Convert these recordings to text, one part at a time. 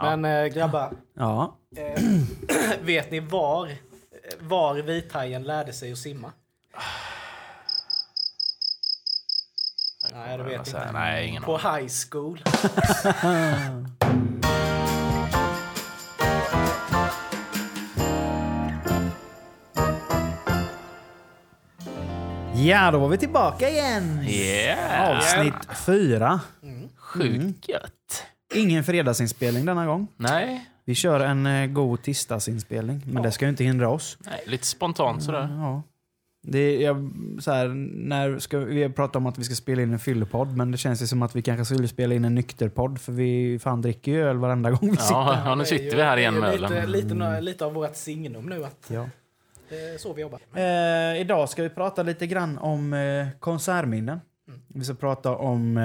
Men eh, grabbar, Ja. eh, vet ni var, var vithajen lärde sig att simma? Nej, det vet inte. Nej, ingen På high school. ja, då var vi tillbaka igen. Yeah! Avsnitt fyra. Sjukt gött. Ingen fredagsinspelning denna gång. Nej, Vi kör en eh, god tisdagsinspelning, men det ska ju inte hindra oss. nej, lite spontant sådär. Ja. Det är, jag, så här, när ska, vi har pratat om att vi ska spela in en fyllepodd, men det känns ju som att vi kanske skulle spela in en nykterpodd, för vi fan dricker ju öl varenda gång vi sitter. Ja, ja, nu sitter vi här igen med lite, ölen. lite, lite av vårt signum nu. Att Ja. det är så vi jobbar. Eh, idag ska vi prata lite grann om eh, konsertminnen. Vi ska prata om eh,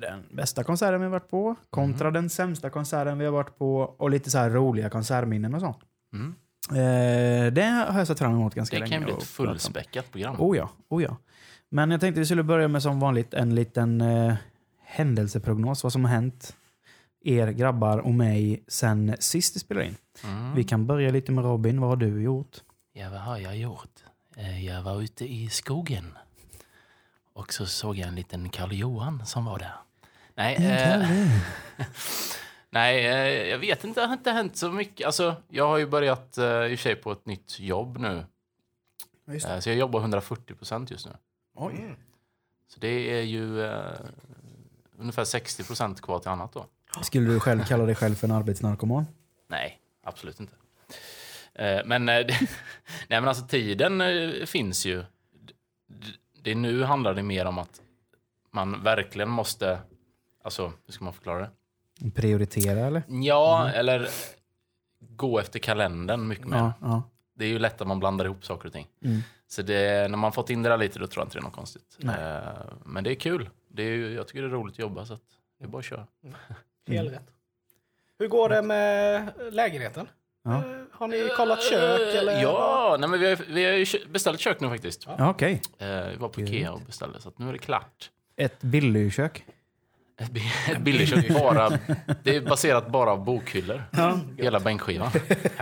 den bästa konserten vi har varit på kontra den sämsta konserten vi har varit på och lite så här roliga konsertminnen och sånt. Mm. Eh, det har jag sett fram emot ganska Det länge. kan ju bli ett fullspäckat program. Oh ja, oh ja. Men jag tänkte vi skulle börja med som vanligt en liten eh, händelseprognos. Vad som har hänt er grabbar och mig sen sist vi spelade in. Mm. Vi kan börja lite med Robin. Vad har du gjort? Ja, vad har jag gjort? Eh, Jag var ute i skogen. Och så såg jag en liten Karl Johan som var där. Nej, eh, nej eh, jag vet inte. Det har inte hänt så mycket. Alltså, jag har ju börjat eh, i och sig på ett nytt jobb nu. Just Eh, Så jag jobbar 140 procent just nu. Oj. Så det är ju eh, ungefär 60 procent kvar till annat då. Skulle du själv kalla dig själv för en arbetsnarkoman? Nej, absolut inte. Eh, Men, nej, men alltså tiden eh, finns ju. Det nu handlar det mer om att man verkligen måste, alltså hur ska man förklara det? Prioritera eller? Ja, eller gå efter kalendern mycket mer. Ja, ja. Det är ju lätt att man blandar ihop saker och ting. Mm. Så det, när man fått in det där lite, då tror jag inte det är något konstigt. Nej. Eh, Men det är kul. Det är, ju- jag tycker det är roligt att jobba, så att det är bara att köra. Helt rätt. Hur går det med lägenheten? Ja. Eh, Har ni kollat kök? Eller? Ja, nej, men vi har, vi har beställt kök nu faktiskt. Ja, Okej. Eh, vi var på. Ikea och beställde, så att nu är det klart. Ett Billykök. Ett, bi- ett billigkök bara. Det är baserat bara av bokhyllor. Hela bänkskivan.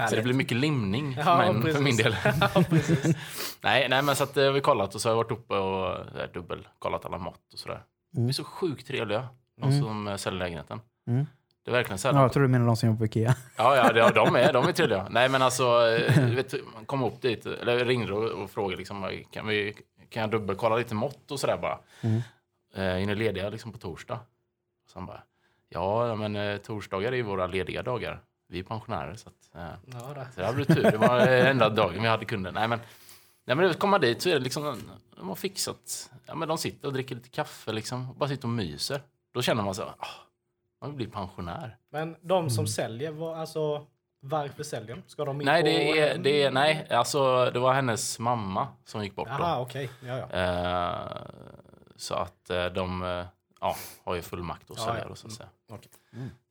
Så det blir mycket limning för, Ja, mig, för min del. Ja, nej, nej, men så att, eh, vi har kollat och så har jag varit uppe och eh, dubbelkollat alla mått och sådär. De är så sjukt trevliga, de som eh, säljer lägenheten. Mm. Det är verkligen så här. Ja, jag tror du menar de som jobbar på Ikea. Ja, ja, det- de är, de är trevliga. Nej, men alltså, eh, vet, man kom upp dit, eller ringde och, och frågade liksom, kan, vi, kan jag dubbelkolla lite mått och sådär bara. Mm. Eh, är ni lediga liksom på torsdag? Så han bara, ja, men eh, torsdagar är ju våra lediga dagar. Vi är pensionärer, så att, eh, Ja, det. så det här blev tur. Det var enda dagen vi hade kunder. Nej, men, nej, men kommer man dit så är det liksom, de har fixat, ja, men de sitter och dricker lite kaffe liksom, och bara sitter och myser. Då känner man så, ah, man vill bli pensionär. Men de som säljer, vad, alltså, varför säljer de? Ska de in Nej, på... det är, det är, nej, alltså det var hennes mamma som gick bort då. Jaha, okej. Ja, ja. Eh, så att eh, de eh, ja, har ju full makt att Ja, sälja ja. då, så att säga. Okej.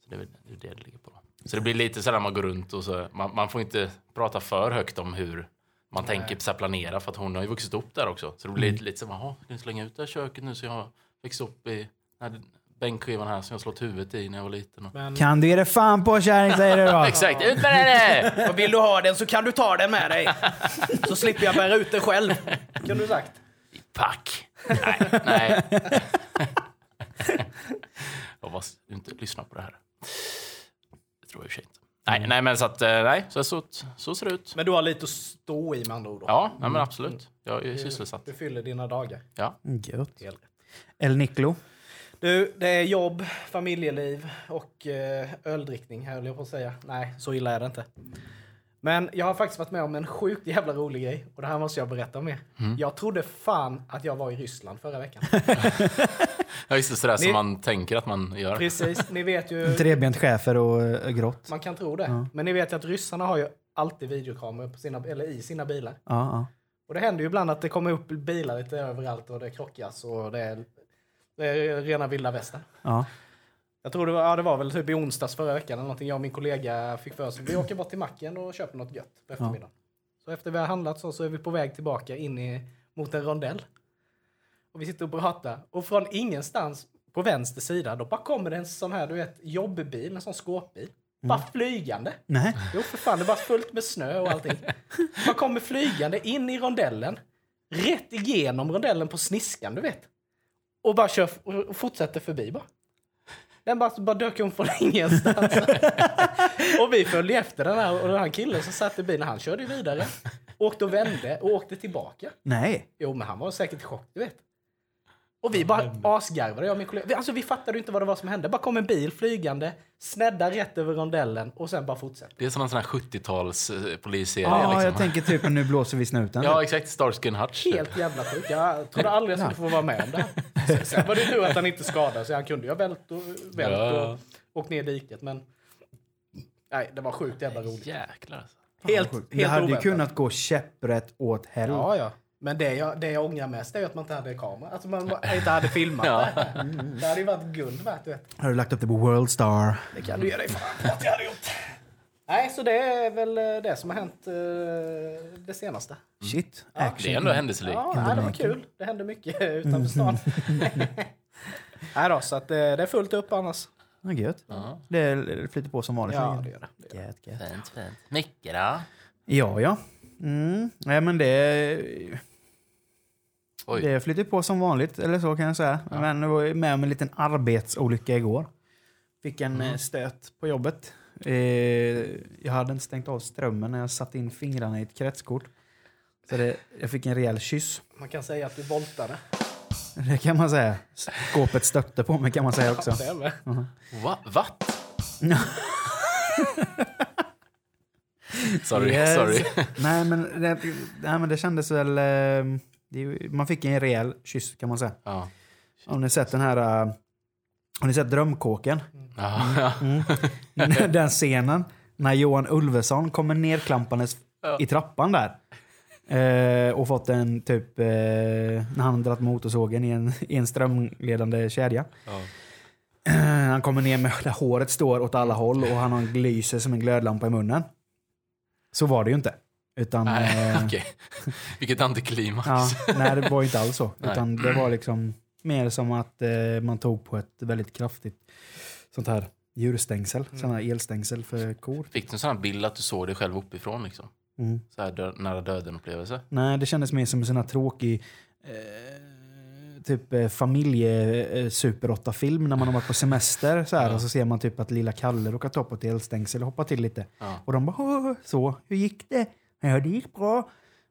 Så det är väl det, är det det ligger på. Då. Så det blir lite sådär man går runt och så, man, man får inte prata för högt om hur man tänker så här, planera för att hon har ju vuxit upp där också. Så det blir lite, lite så ska ni slänga ut det här köket nu så jag har växt upp i den här bänkskivan här som jag slått huvudet i när jag var liten. Och... Men Kan du ge dig fan på kärring, säger du då. Exakt, ut med det! och vill du ha den så kan du ta den med dig. Så slipper jag bära ut den själv. Kan du sagt. Pack! Nej, nej. jag hoppas du inte lyssnar på det här. Det tror jag i och för sig inte. Nej, nej men så att, eh, nej, så, så, så ser det ut. Men du har lite att stå i med andra ord. då. Ja, nej, men absolut. Jag är sysselsatt. Du fyller dina dagar. Ja. Gött. Helt rätt. El Niclo. Du, det är jobb, familjeliv och eh, öldrickning höll jag på att säga. Nej, så illa är det inte. Men jag har faktiskt varit med om en sjukt jävla rolig grej och det här måste jag berätta om er. Jag trodde fan att jag var i Ryssland förra veckan. Ja, just det, sådär Ni- som man tänker att man gör. Precis, ni vet ju, Trebent schäfer och äh, grått. man kan tro det. Men ni vet ju att ryssarna har ju alltid videokameror på sina, eller i sina bilar. Ja, ja. Och det händer ju ibland att det kommer upp bilar lite överallt och det krockas och det är rena vilda västern. ja. Jag tror det var, ja, det var väl typ i onsdags förra veckan eller någonting. Jag och min kollega fick för oss vi åker bort till macken och köper något gött på eftermiddagen. Så efter vi har handlat så, så är vi på väg tillbaka in i, mot en rondell. Och vi sitter och pratar och från ingenstans på vänster sida då bara kommer det en sån här du vet jobbbil, en sån skåpbil. Bara flygande. Nej. Jo, för fan, det var fullt med snö och allting. Man kommer flygande in i rondellen, rätt igenom rondellen på sniskan, du vet. Och bara kör och fortsätter förbi bara. Den bara, bara dök upp från ingenstans. och vi följde efter den här, och den här killen som satt i bilen, han körde vidare. Åkte och vände och åkte tillbaka. Nej. Jo, men han var säkert i chock, du vet. Och vi bara asgarvade, jag och min kollega. Vi- Alltså vi fattade inte vad det var som hände. Bara kom en bil flygande, snedda rätt över rondellen och sen bara fortsätter. Det är som en sån här 70-tals eh, polisserie. Ja, liksom. jag tänker typ nu blåser vi snuten. Ja, exakt. Starsky Hutch. Helt jävla sjukt. Jag trodde aldrig jag skulle få vara med om det här. Sen- var det tur att han inte skadade sig. Han kunde ju ha vält och, vält Ja. och åkt ner i diket. Men nej, det var sjukt jävla roligt. Jäklar alltså. Helt, Det helt hade ju kunnat gå käpprätt åt hell. Ja, ja. Men det jag, det jag ångrar mest är att man inte hade kamera. Alltså man inte hade filmat Ja. det. Det hade ju varit guld värt, du vet. Har du lagt upp det på Worldstar? Det kan du ge dig fan att jag hade gjort. Nej, så det är väl eh, det som har hänt eh, det senaste. Shit. Det är Action. ändå händelserikt. Ja, nej, det var kul. Det hände mycket utanför stan. nej då, så att det, det är fullt upp annars. Ja, gött. Ja. Det flyter på som vanligt. Ja, det gör det. det, gör det. Gött, gött. Fint, fint. Micke då? Ja, ja. Mm. Nej, men det, Oj. det flyter på som vanligt, eller så kan jag säga. Men jag var med om en liten arbetsolycka igår. Fick en eh, stöt på jobbet. Eh, jag hade inte stängt av strömmen när jag satte in fingrarna i ett kretskort. Så det, jag fick en rejäl kyss. Man kan säga att du voltade. Det kan man säga. Skåpet stötte på mig kan man säga också. Det med. Va? Vatt? sorry, Yes. sorry. nej, men det, nej, men det kändes väl... eh, ju- man fick en rejäl kyss kan man säga. Ja. Har ni sett den här... eh, har ni sett Drömkåken? Ja, ja. Mm. den scenen när Johan Ulveson kommer nerklampandes Ja. i trappan där. Eh, och fått en typ... Eh, när han dragit motorsågen i en, i en strömledande kedja. Ja. Han kommer ner med där håret står åt alla håll och han har en lyser som en glödlampa i munnen. Så var det ju inte. Utan... Nej, eh, okej. Vilket antiklimax. Ja, nej, det var inte alls så. Nej. Utan det var liksom mer som att eh, man tog på ett väldigt kraftigt sånt här djurstängsel. Mm. Sådana här elstängsel för kor. Fick du en sån här bild att du såg dig själv uppifrån? Liksom? Mm. Så här dö- nära döden-upplevelse? Nej, det kändes mer som en sån här tråkig eh, typ eh, familje eh, super 8-film när man har varit på semester. Så här, Ja. Och så ser man typ att lilla Kalle råkar ta på ett elstängsel och hoppa till lite. Ja. Och de bara "Åh, så, hur gick det? Ja, det gick bra.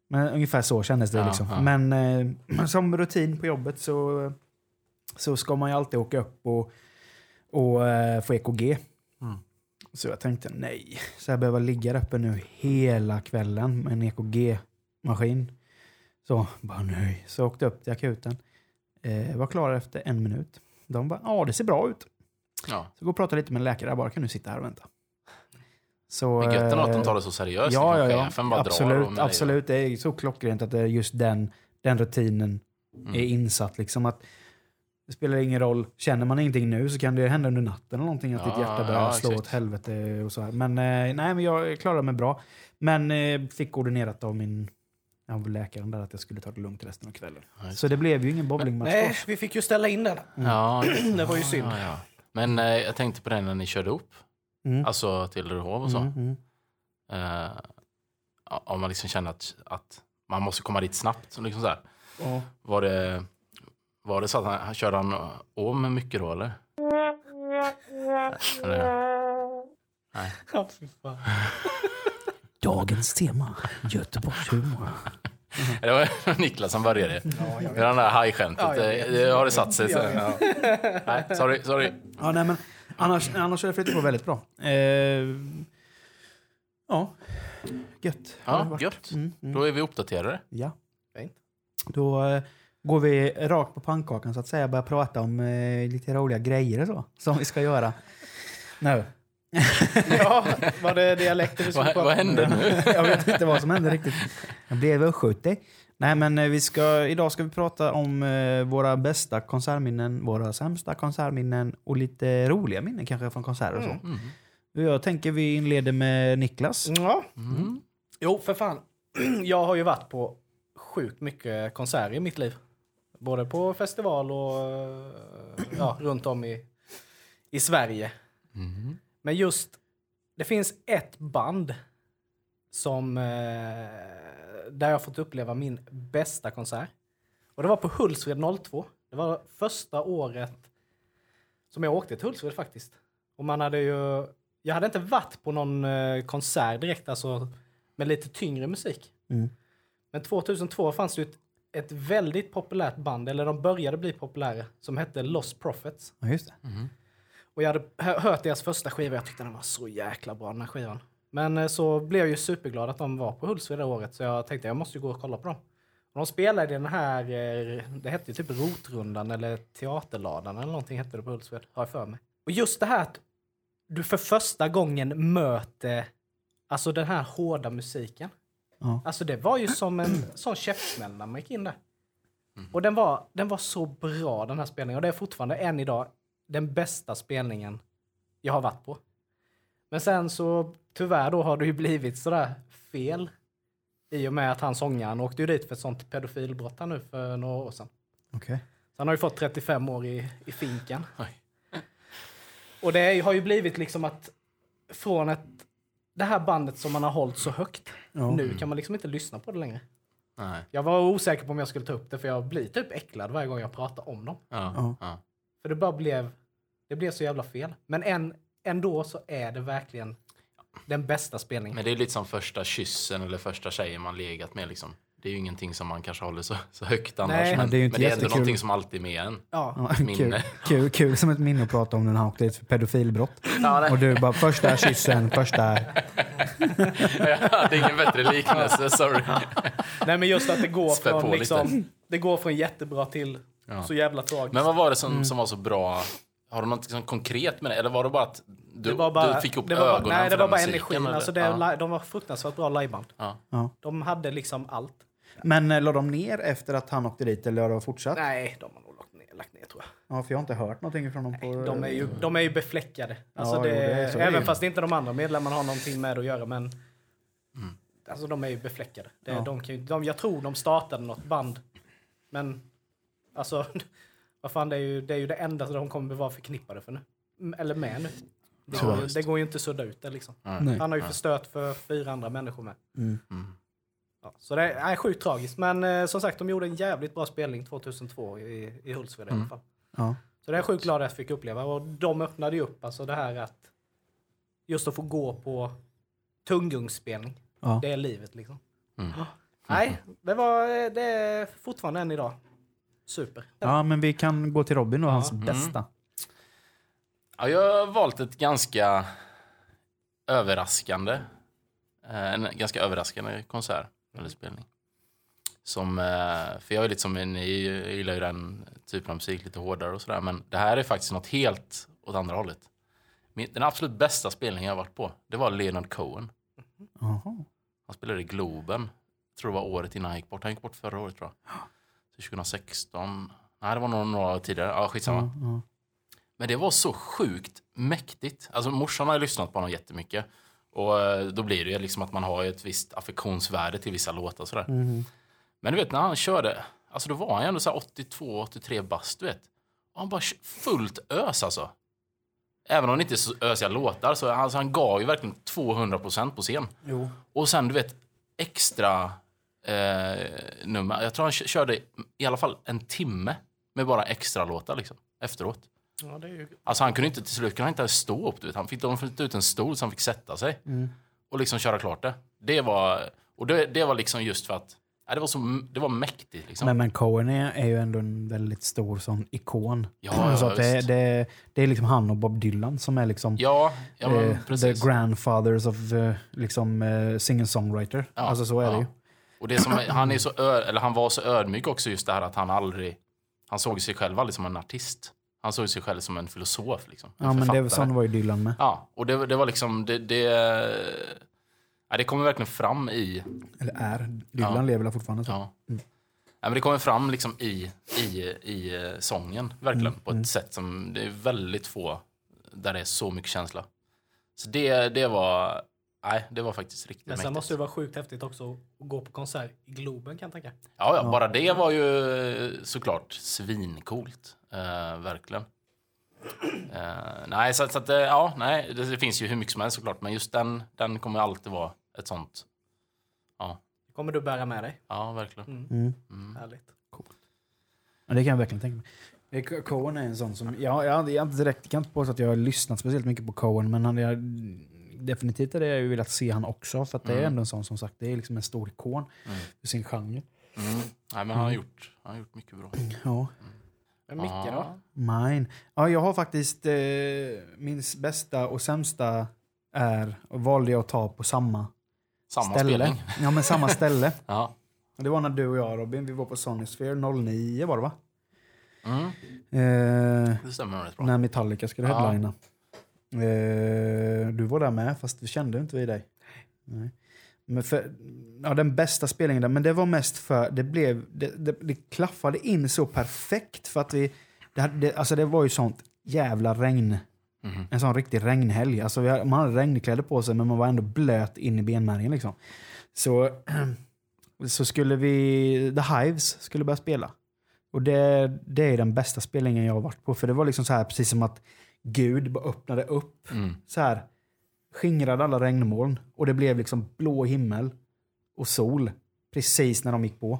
Men ungefär så kändes det. Ja, liksom. ja. Men eh, som rutin på jobbet så, så ska man ju alltid åka upp och, och eh, få EKG. Mm. Så jag tänkte nej, så jag behöver ligga där uppe nu hela kvällen med en EKG-maskin. Så bara nej. Så jag åkte upp till akuten. Eh, var klar efter en minut. De bara, ja det ser bra ut. Ja. Så gå och prata lite med en läkare. Bara, kan du sitta här och vänta? Så, är gött ändå att de eh, tar det så seriöst. Ja, ja, ja. Bara drar Absolut, dig. absolut. Det är så klockrent att det är just den, den rutinen Mm. är insatt. Liksom att det spelar ingen roll. Känner man ingenting nu så kan det hända under natten eller någonting att Ja, ditt hjärta börjar ja, slå exakt. åt helvete och så här. Men eh, nej, men jag klarade mig bra. Men eh, fick ordinerat av min av läkaren där att jag skulle ta det lugnt resten av kvällen. Ja, Så det blev ju ingen bowlingmatch Nej, vi fick ju ställa in den. Ja, Det var ju synd. Ja, ja. Men eh, jag tänkte på det när ni körde upp. Mm. Alltså till Rehov och så. Mm, mm. Eh, ja, om man liksom känner att, att man måste komma dit snabbt. Så liksom så här. Ja. Var, det, var det så att han, han körde han om mycket då eller? eller? Nej. Ja, fy fan. Dagens tema, Göteborgshumor. Det var Niklas som började. Ja. Med det där hajskämtet. Ja, det, har det satt sig. Så. Jag Ja. Nej, sorry, sorry. Ja, nej, men annars, annars det flyttat på väldigt bra. Eh, ja, gött. har det Ja, varit. gött. Mm, mm. Då är vi uppdaterade. Ja. Fint. Då eh, går vi rakt på pannkakan så att säga börjar prata om eh, lite roliga grejer och så. Som vi ska göra nu. Ja, var det dialekter vi skulle Vad, prata vad om? hände nu? jag vet inte vad som hände riktigt. Jag blev östgöte. Nej, men eh, vi ska, idag ska vi prata om eh, våra bästa konsertminnen, våra sämsta konsertminnen och lite roliga minnen kanske från konserter och så. Mm. Jag tänker vi inleder med Niklas. Ja. Mm. Jo, för fan. Jag har ju varit på sjukt mycket konserter i mitt liv. Både på festival och ja, runt om i, i Sverige. Mm. Men just det finns ett band som... Eh, där jag fått uppleva min bästa konsert. Och det var på Hultsfred 02. Det var första året som jag åkte till Hultsfred faktiskt. Och man hade ju... Jag hade inte varit på någon eh, konsert direkt, alltså med lite tyngre musik. Mm. Men 2002 fanns det ett, ett väldigt populärt band, eller de började bli populära, som hette Lost Prophets. Ja, just det. Mhm. Och jag hade hö- hört deras första skiva, jag tyckte den var så jäkla bra den här skivan. Men eh, så blev jag ju superglad att de var på Hultsfred det året, så jag tänkte jag måste ju gå och kolla på dem. Och de spelade i den här, eh, det hette ju typ Rotrundan eller Teaterladan eller någonting hette det på Hultsfred, har jag för mig. Och just det här att du för första gången möter alltså den här hårda musiken. Ja. Alltså det var ju som en sån käftsmäll när man gick in där. Och den var, den var så bra den här spelningen. Och det är fortfarande än idag den bästa spelningen jag har varit på. Men sen så tyvärr då har det ju blivit sådär fel. I och med att han sångaren åkte ju dit för ett sånt pedofilbrott här nu för några år sedan. Okej. Så han har ju fått 35 år i, i finken. Oj. Och det har ju blivit liksom att från ett, det här bandet som man har hållit så högt, Ja. nu kan man liksom inte lyssna på det längre. Nej. Jag var osäker på om jag skulle ta upp det för jag blir typ äcklad varje gång jag pratar om dem. Ja. Ja. För det bara blev, det blev så jävla fel. Men än, ändå så är det verkligen den bästa spelningen. Men det är lite som första kyssen eller första tjejen man legat med liksom. Det är ju ingenting som man kanske håller så, så högt annars. Nej. men, det är ju inte men det är ändå någonting som alltid är med en. Ja. Kul, Minne. kul, kul som ett minne att prata om när han åkte dit för pedofilbrott. Ja. Och du bara första kyssen, första... Jag hade ingen bättre liknelse, sorry. Nej men just att det går från lite. liksom, det går från jättebra till Ja. så jävla tragiskt. Men vad var det som, Mm. som var så bra? Har du något liksom konkret med det? Eller var det bara att du, det var bara, du fick upp det var bara, ögonen Nej, det var bara energin. eller? Alltså det, ja. de var fruktansvärt bra liveband. Ja. De hade liksom allt. Men eh, la de ner efter att han åkte dit eller har de fortsatt? Nej, de har nog lagt ner, lagt ner tror jag. Ja, för jag har inte hört någonting från dem på... De är ju, de är ju befläckade. Alltså Ja, det, jo, det det även ju. fast inte de andra medlemmarna har någonting med det att göra. Men alltså de är ju befläckade. Det, Ja. de kan ju, de, jag tror de startade något band. Men alltså, vad fan, det är ju det, är ju det enda som de kommer vara förknippade för nu. Eller med nu. Det Ja, går, ju, det går ju inte att sudda ut det liksom. Nej. Han har ju förstört för fyra andra människor med. Mm. Mm. Ja, så det är sjukt tragiskt. Men eh, som sagt, de gjorde en jävligt bra spelning 2002 i, i Hultsfred i alla fall. Ja. Så det är jag sjukt glad att jag fick uppleva. Och de öppnade ju upp alltså det här att just att få gå på tunggungsspelning. Ja. Det är livet liksom. Mm. Nej, det, var, det är fortfarande än idag. Super. ja, men vi kan gå till Robin och hans Mm. bästa. Ja, jag har valt ett ganska överraskande, eh, en ganska överraskande konsert eller spelning. Som, eh, för jag är lite som en, jag gillar ju den typen av musik lite hårdare och sådär. Men det här är faktiskt något helt åt andra hållet. Min, den absolut bästa spelningen jag har varit på, det var Leonard Cohen. Jaha. Han spelade i Globen. Tror det var året innan han gick bort. Han gick bort förra året tror jag. Så 2016. Nej, det var nog några år tidigare. Ja, skitsamma. Ja, ja. Men det var så sjukt mäktigt. Alltså morsan har lyssnat på honom jättemycket. Och eh, då blir det liksom att man har ett visst affektionsvärde till vissa låtar sådär. Mhm. Men du vet när han körde, alltså då var han ju ändå så här 82-83 bast du vet. Och han bara fullt ös alltså. Även om det inte är så ösiga låtar så alltså, han gav ju verkligen 200% på scen. Jo. Och sen du vet extra eh, nummer. Jag tror han kö- körde i alla fall en timme med bara extra låtar liksom efteråt. Ja, det är ju... Alltså han kunde inte till slut kunde han inte ens stå upp. Du vet. Han fick, de fick ut en stol så han fick sätta sig Mm. och liksom köra klart det. Det var, och det, det var liksom just för att ja, det, var så, det var mäktigt. Liksom. Men, men Cohen är, är ju ändå en väldigt stor sån ikon. Ja, så det, det, det är liksom han och Bob Dylan som är liksom ja, ja men, eh, the grandfathers of eh, liksom, eh, singer-songwriter. Ja, Alltså så är det ju. Och det som, han, är så ö, eller han var så ödmjuk också just det här att han aldrig... Han såg sig själv aldrig som en artist. Han såg sig själv som en filosof. Liksom, en Ja, men det, sån var ju Dylan med. Ja, och det, det var liksom... Det, det, ja, det kommer verkligen fram i... Eller är. Dylan Ja. lever väl fortfarande så. Ja. Ja, men det kommer fram liksom i, i, i eh, sången, verkligen. Mm, På ett mm. sätt som det är väldigt få där det är så mycket känsla. Så det, det var... Nej, det var faktiskt riktigt Men sen mäktigt. måste det vara sjukt häftigt också att gå på konsert i Globen kan jag tänka. Ja, ja, bara det var ju eh, såklart svincoolt. Eh, verkligen. Eh, nej, så, så att, eh, ja, nej, det, det finns ju hur mycket som helst såklart, men just den, den kommer alltid vara ett sånt. Ja, kommer du bära med dig. ja verkligen. Mm. Mm. Mm. Härligt. Ja, det kan jag verkligen tänka mig. Eh, Cohen är en sån som... Ja, jag, jag, jag, inte direkt, jag kan inte påstå att jag har lyssnat speciellt mycket på Cohen, men han, jag, definitivt hade jag ju velat se han också. För att det är Mm. ändå en sån som sagt, det är liksom en stor ikon Mm. för sin genre. Mm. Nej, men han har gjort, han har gjort mycket bra. Ja. Men Micke då? Ja. Mine. Ja, jag har faktiskt... Eh, min bästa och sämsta är, och valde jag att ta på samma Samma ställe. spelning. Ja, men samma ställe. Ja. Det var när du och jag Robin, vi var på Sonysphere 09 var det va? Mm. Eh, Det stämmer rätt bra. när Metallica skulle Ja. Eh, du var där med, fast vi kände inte vi dig. Nej. Men för, ja, den bästa spelningen där, men det var mest för det blev, det, det, det klaffade in så perfekt för att vi, det, det, alltså det var ju sånt jävla regn. Mhm. En sån riktig regnhelg. Alltså vi, hade- man hade regnkläder på sig men man var ändå blöt in i benmärgen liksom. Så, så skulle vi, The Hives skulle börja spela. Och det, det är den bästa spelningen jag har varit på. För det var liksom så här precis som att Gud bara öppnade upp Mm. så här skingrade alla regnmoln och det blev liksom blå himmel och sol precis när de gick på.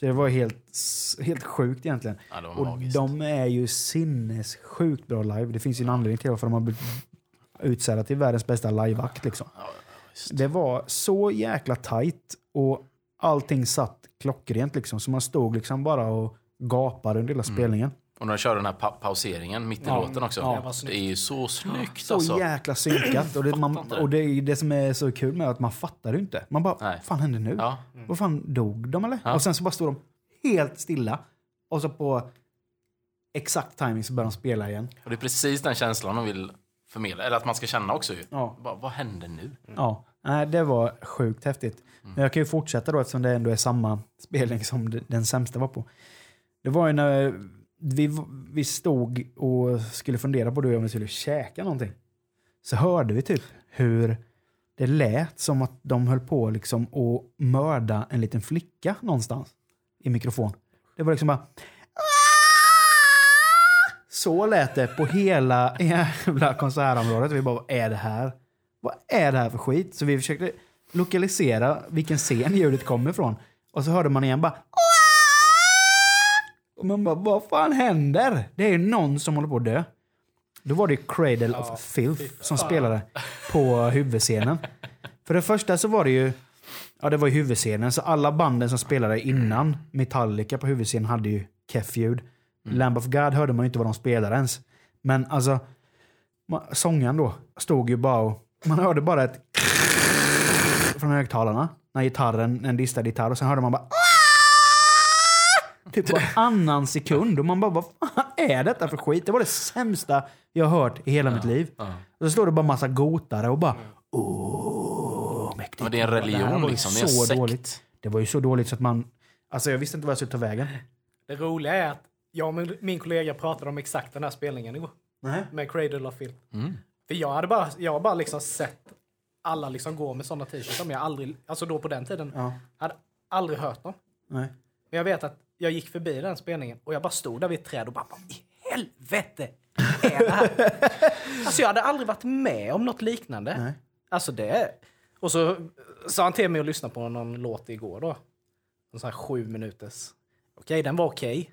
Så det var helt, helt sjukt egentligen. Ja, Och magiskt. de är ju sinnessjukt bra live. Det finns ju en anledning till varför de har blivit utsedda till världens bästa liveakt. Liksom. Ja. Det var så jäkla tight och allting satt klockrent. Liksom, så man stod liksom bara och gapade under hela Mm. spelningen. Och när de körde den här pa pauseringen mitt i Ja. låten också. Ja. Det är ju så snyggt Så alltså. jäkla synkat. Och det, man, och det, det som är så kul med att man fattar inte. Man bara, vad fan hände nu? Ja. Vad fan, dog de eller? Ja. Och sen så bara stod de helt stilla. Och så på exakt timing så började de spela igen. Och det är precis den känslan de vill förmedla. Eller att man ska känna också ju. Ja. Bara, vad hände nu? Ja, nej, det var sjukt häftigt. Men jag kan ju fortsätta då eftersom det ändå är samma spelning som den sämsta var på. Det var ju när vi, vi stod och skulle fundera på det om vi skulle käka någonting. Så hörde vi typ hur det lät som att de höll på liksom att mörda en liten flicka någonstans i mikrofon. Det var liksom bara... Så lät det på hela jävla konsertområdet. Vi bara, vad är det här? Vad är det här för skit? Så vi försökte lokalisera vilken scen ljudet kommer ifrån. Och så hörde man igen bara... Och man bara, vad fan händer? Det är ju någon som håller på att dö. Då var det Cradle of Filth som spelade på huvudscenen. För det första så var det ju... Ja, det var ju huvudscenen. Så alla banden som spelade innan Metallica på huvudscenen hade ju keff ljud. Lamb of God hörde man ju inte vad de spelade ens. Men alltså, sångaren då stod ju bara och... Man hörde bara ett från högtalarna. När gitarren, en distad gitarr och sen hörde man bara Typ varannan sekund och man bara vad fan är detta för skit? Det var det sämsta jag har hört i hela mitt liv. Ja. Och så står det bara massa gotare och bara åh, mäktigt. Men det är en religion liksom. Det är en så sekt. dåligt. Det var ju så dåligt så att man... Alltså jag visste inte vad jag skulle ta vägen. Det roliga är att jag och min, kollega pratade om exakt den här spelningen igår. Nej. Med Cradle of Filth. Mm. För jag hade bara, jag har bara liksom sett alla liksom gå med sådana t-shirts. Men jag aldrig, alltså då på den tiden, Ja. hade aldrig hört dem. Nej. Men jag vet att jag gick förbi den spelningen och jag bara stod där vid ett träd och bara, vad i helvete är det här? alltså jag hade aldrig varit med om något liknande. Nej. Alltså det... Och så sa han till mig att lyssna på någon låt igår då. En sån här sju minuters. Okej, den var okej.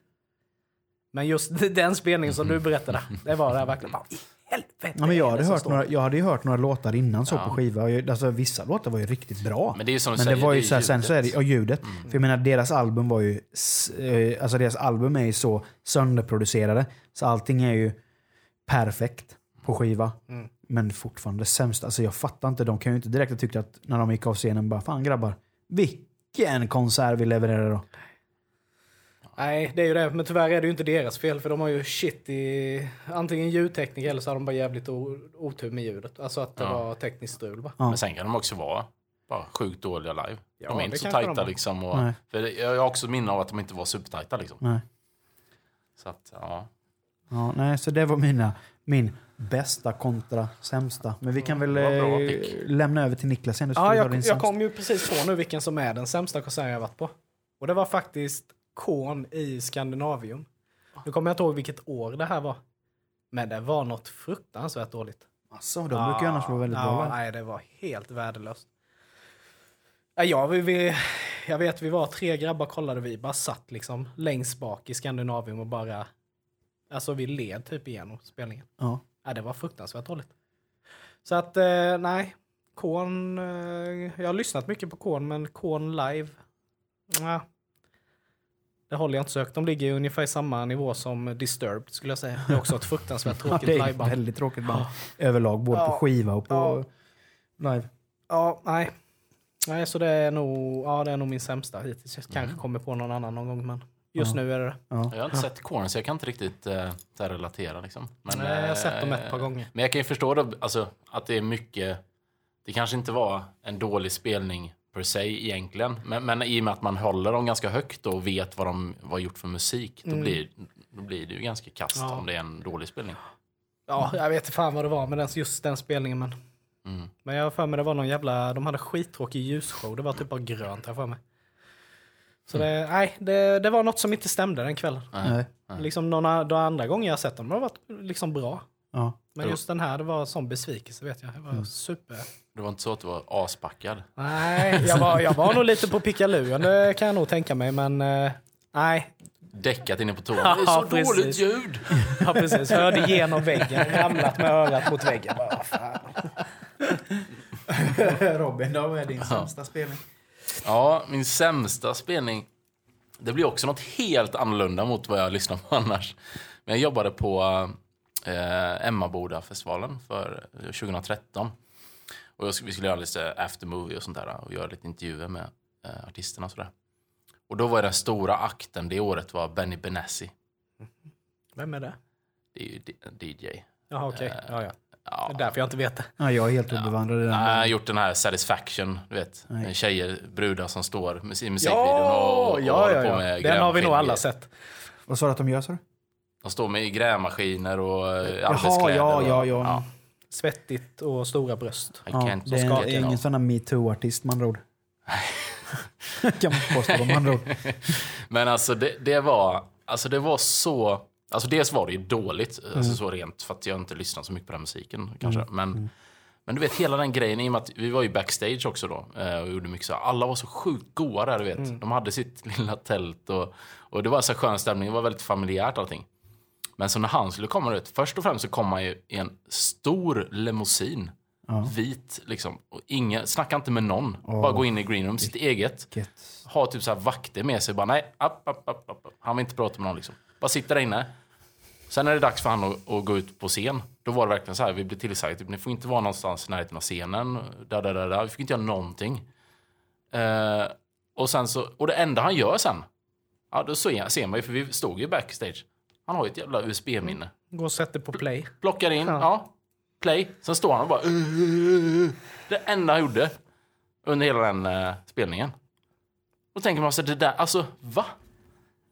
Men just den spelningen som du berättade, det var det verkligen bara, i helvete Ja, men jag, hade det hört står?" några, jag hade ju hört några låtar innan så Ja. på skiva. Och jag- Alltså, vissa låtar var ju riktigt bra. Men det är ju som du Men säger. det var ju är så här, sen så är det ljudet. Mm. ljudet. För jag menar deras album var ju, eh, alltså deras album är ju så sönderproducerade. Så allting är ju perfekt på skiva. Mm. Men fortfarande sämst. Alltså jag fattar inte, de kan ju inte direkt ha tyckt att när de gick av scenen bara, fan grabbar, vilken konsert vi levererade då. Nej, det är ju det. Men tyvärr är det ju inte deras fel för de har ju shit i antingen ljudtekniker eller så har de bara jävligt otur med ljudet. Alltså att det Ja. var tekniskt strul. Ja. Men sen kan de också vara bara sjukt dåliga live. Ja, de är inte så de tajta var. liksom. Och, jag har också minne av att de inte var supertajta liksom. Nej. Så att, ja. Ja, nej, så det var mina, min bästa kontra sämsta. Men vi kan väl det var bra eh, lämna över till Niklas sen. Ja, jag, jag kom ju precis på nu vilken som är den sämsta konserten jag varit på. Och det var faktiskt Korn i Skandinavium. Nu kommer jag inte ihåg vilket år det här var. Men det var något fruktansvärt dåligt. Alltså, de brukar ju annars vara väldigt ja, bra. Nej, det var helt värdelöst. Ja, vi, vi, jag vet, vi var tre grabbar kollade vi, bara satt liksom längst bak i Skandinavium och bara... Alltså vi led typ igenom spelningen. Ja. Ja, det var fruktansvärt dåligt. Så att, eh, nej. Korn, eh, jag har lyssnat mycket på Korn, men Korn live, nej. Det håller jag inte så högt. De ligger i ungefär i samma nivå som Disturbed skulle jag säga. Det är också ett fruktansvärt Ja, tråkigt det är ett liveband. väldigt tråkigt band. Överlag, både Ja. på skiva och på Ja. live. Ja, nej. Nej, så det är nog, ja, det är nog min sämsta hittills. Jag kanske Mm. kommer på någon annan någon gång, men just Ja. nu är det. Ja. Jag har inte sett Korn så jag kan inte riktigt eh, relatera. Liksom. Men, Nej, jag har sett dem eh, ett par gånger. Men jag kan ju förstå då, alltså, att det är mycket... Det kanske inte var en dålig spelning per se egentligen. Men, men i och med att man håller dem ganska högt och vet vad de var gjort för musik, då, Mm. blir, då blir det ju ganska kast Ja. om det är en dålig spelning. Ja, jag vet inte fan vad det var med den, just den spelningen, men... Mm. Men jag har för mig det var någon jävla, de hade skittråkig ljusshow. Det var typ bara grönt jag för mig. Så det, nej, det, det var något som inte stämde den kvällen. Nej. Nej. Liksom några, de andra gånger jag sett dem, de har varit liksom bra. Ja. Men just den här, det var en sån besvikelse vet jag. Det Mm. var super... Det var inte så att du var aspackad? Nej, jag var, jag var nog lite på pickaluen, det kan jag nog tänka mig, men eh, nej. Däckat inne på toan. Ja, det är så precis. dåligt ljud! Ja, precis. Hörde igenom väggen, ramlat med örat mot väggen. Bara, fan. Robin, då, vad är din sämsta spelning? Ja, min sämsta spelning. Det blir också något helt annorlunda mot vad jag lyssnar på annars. Men jag jobbade på eh, Emmaboda-festivalen för eh, 2013. Och jag, sk- vi skulle göra lite aftermovie och sånt där och göra lite intervjuer med eh, artisterna och sådär. Och då var den stora akten det året var Benny Benassi. Vem är det? Det är ju D- DJ. Jaha, okej. Ja, ja. Ja. Det är därför jag inte vet det. Ja, jag är helt obevandrad i den. Han har gjort den här Satisfaction, du vet. Nej. Tjejer, brudar som står i musikvideon och, och ja, håller ja, på ja. med Den har vi nog alla sett. Vad sa du att de gör, du? De står med grävmaskiner och eh, Jaha, arbetskläder. ja, och, ja, ja. Svettigt och stora bröst. I Ja, can't det är, ingen sån här metoo-artist med andra ord. kan man påstå med andra ord. Men alltså det, det var, alltså det var så, alltså dels var det ju dåligt, Mm. alltså så rent för att jag inte lyssnat så mycket på den musiken kanske. Men, men du vet hela den grejen, i och med att vi var ju backstage också då eh, och gjorde mycket så, alla var så sjukt goa där du vet. Mm. De hade sitt lilla tält och, och det var så skön stämning, det var väldigt familjärt allting. Men så när han skulle komma ut, först och främst så kom han ju i en stor limousin. Ja. Vit liksom. Och ingen, snacka inte med någon. Bara gå in i greenroom, sitt eget. Ha typ så här vakter med sig. Bara nej, app, app, app, app. Han vill inte prata med någon liksom. Bara sitta där inne. Sen när det är dags för han att, att gå ut på scen. Då var det verkligen så här, vi blev tillsagda. Typ, ni får inte vara någonstans i närheten av scenen. Där, där, där, där. Vi fick inte göra någonting. Eh, och, sen så, och det enda han gör sen. Ja, då ser, ser man ju, för vi stod ju backstage. Han har ju ett jävla USB-minne. Gå och sätter på play. Plockar in, Ja. ja. Play. Sen står han och bara... "Uh." Det enda han gjorde under hela den eh, spelningen. Då tänker man sig det där, alltså va?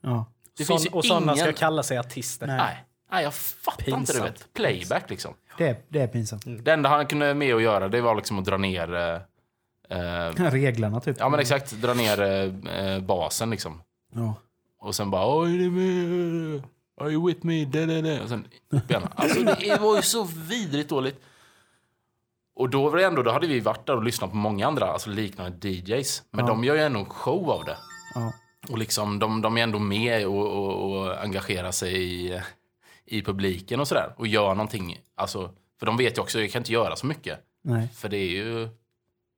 Ja. Det Sån, finns ju och sådana ingen... ska kalla sig artister. Nej. Nej. Nej, jag fattar inte det. Pinsamt. Vet. Playback liksom. Det, är, det är pinsamt. Det enda han kunde med att göra det var liksom att dra ner... Eh, eh, Reglarna typ. ja men exakt, dra ner eh, eh, basen liksom. Ja. Och sen bara Oj, är du med? Are you with me? Da, da, da. Och sen. Alltså det var ju så vidrigt dåligt. Och då var det ändå, då hade vi varit där och lyssnat på många andra, alltså liknande DJs. Men Ja. de gör ju ändå en show av det. Ja. Och liksom, de, de är ändå med och, och, och engagerar sig i, i publiken och sådär. Och gör någonting, alltså, för de vet ju också, jag kan inte göra så mycket. Nej. För det är ju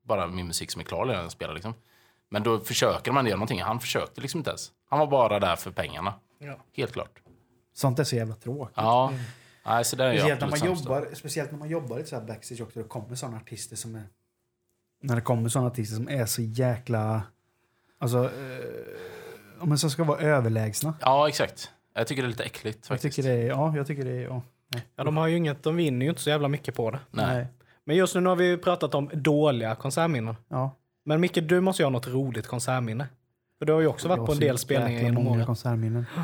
bara min musik som är klar när jag spelar liksom. Men då försöker man göra någonting. Han försökte liksom inte ens. Han var bara där för pengarna. Ja. Helt klart. Sånt är så jävla tråkigt. Ja. Nej, så det är Speciellt när, man jobbar, speciellt när man jobbar lite så här backstage också. Det kommer sådana artister som är... När det kommer sådana artister som är så jäkla... Alltså... Eh, men som ska vara överlägsna. Ja, exakt. Jag tycker det är lite äckligt Jag faktiskt. tycker det är... Ja, jag tycker det är... Ja. Nej. Ja, de har ju inget, de vinner ju inte så jävla mycket på det. Nej. Men just nu har vi ju pratat om dåliga konsertminnen. Ja. Men Micke, du måste ju ha något roligt konsertminne. För du har ju också varit Jag på en så del spelningar genom åren. konsertminnen.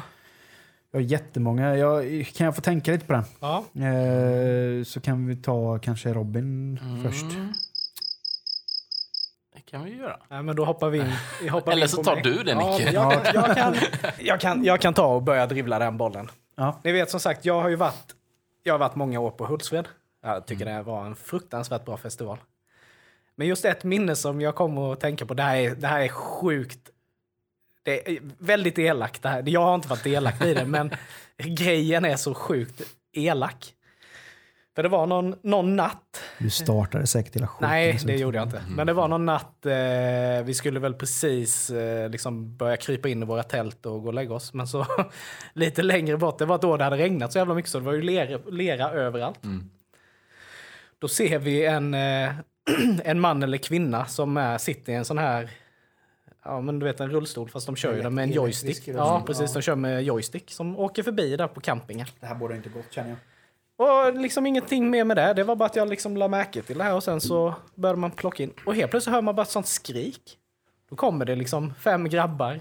Jag har jättemånga. Jag, kan jag få tänka lite på den? Ja. Eh, så kan vi ta kanske Robin Mm. först. Det kan vi göra. Nej, men då hoppar vi in. hoppar Eller in så tar mig. du den, ja, Nicke. men jag, kan, jag, kan, jag, kan, jag kan ta och börja dribbla den bollen. Ja. Ni vet som sagt, jag har ju varit jag har varit många år på Hultsfred. Jag tycker det var en fruktansvärt bra festival. Men just ett minne som jag kommer att tänka på, det här är, det här är sjukt. Det är väldigt elakt det här. Jag har inte varit delaktig i det, men grejen är så sjukt elak. För det var någon, någon natt Du startade säkert hela skiten. Nej, så- det gjorde jag inte. Men det var någon natt, eh, vi skulle väl precis eh, liksom börja krypa in i våra tält och gå och lägga oss. Men så lite längre bort, det var då det hade regnat så jävla mycket så det var ju lera, lera överallt. Mm. Då ser vi en, eh, en man eller kvinna som är, sitter i en sån här, ja men du vet en rullstol fast de kör ju den med en elektrisk joystick. rullstol. Ja precis, de kör med joystick som åker förbi där på campingen. Det här borde inte gått känner jag. Och liksom ingenting mer med det. Det var bara att jag liksom la märke till det här och sen så började man plocka in. Och helt plötsligt hör man bara ett sånt skrik. Då kommer det liksom fem grabbar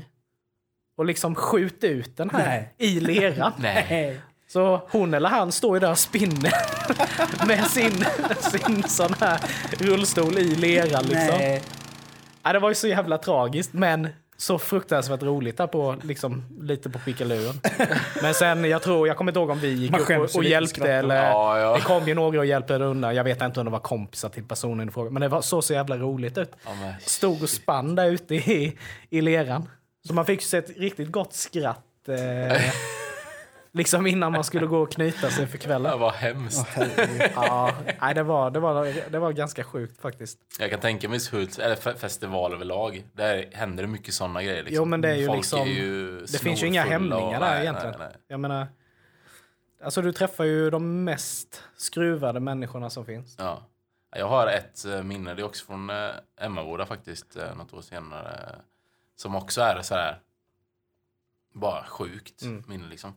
och liksom skjuter ut den här Nej. i leran. Nej. Så hon eller han står ju där och spinner med sin, sin sån här rullstol i leran liksom. Nej. Ja, det var ju så jävla tragiskt men så fruktansvärt roligt där på, liksom, lite på pickaluren. Men sen, jag tror, jag kommer inte ihåg om vi gick upp och, och hjälpte eller Ja, ja. det kom ju några och hjälpte undan. Jag vet inte om det var kompisar till personen i fråga, men det var så så jävla roligt ut. Ja, men, Stod och spann där ute i, i leran. Så man fick ju se ett riktigt gott skratt. Eh, liksom innan man skulle gå och knyta sig för det kvällen. var hemskt. Ja, nej, det, var, det, var, det var ganska sjukt faktiskt. Jag kan tänka mig Hults, eller fe- festival överlag. Där händer det mycket såna grejer. Liksom. Jo, men det är ju Folk liksom- är ju Det finns ju inga hämningar där nej, egentligen. Nej, nej. Jag menar, alltså du träffar ju de mest skruvade människorna som finns. Ja. Jag har ett eh, minne, det är också från eh, Emmaboda faktiskt, eh, något år senare. Som också är så här bara sjukt Mm. minne liksom.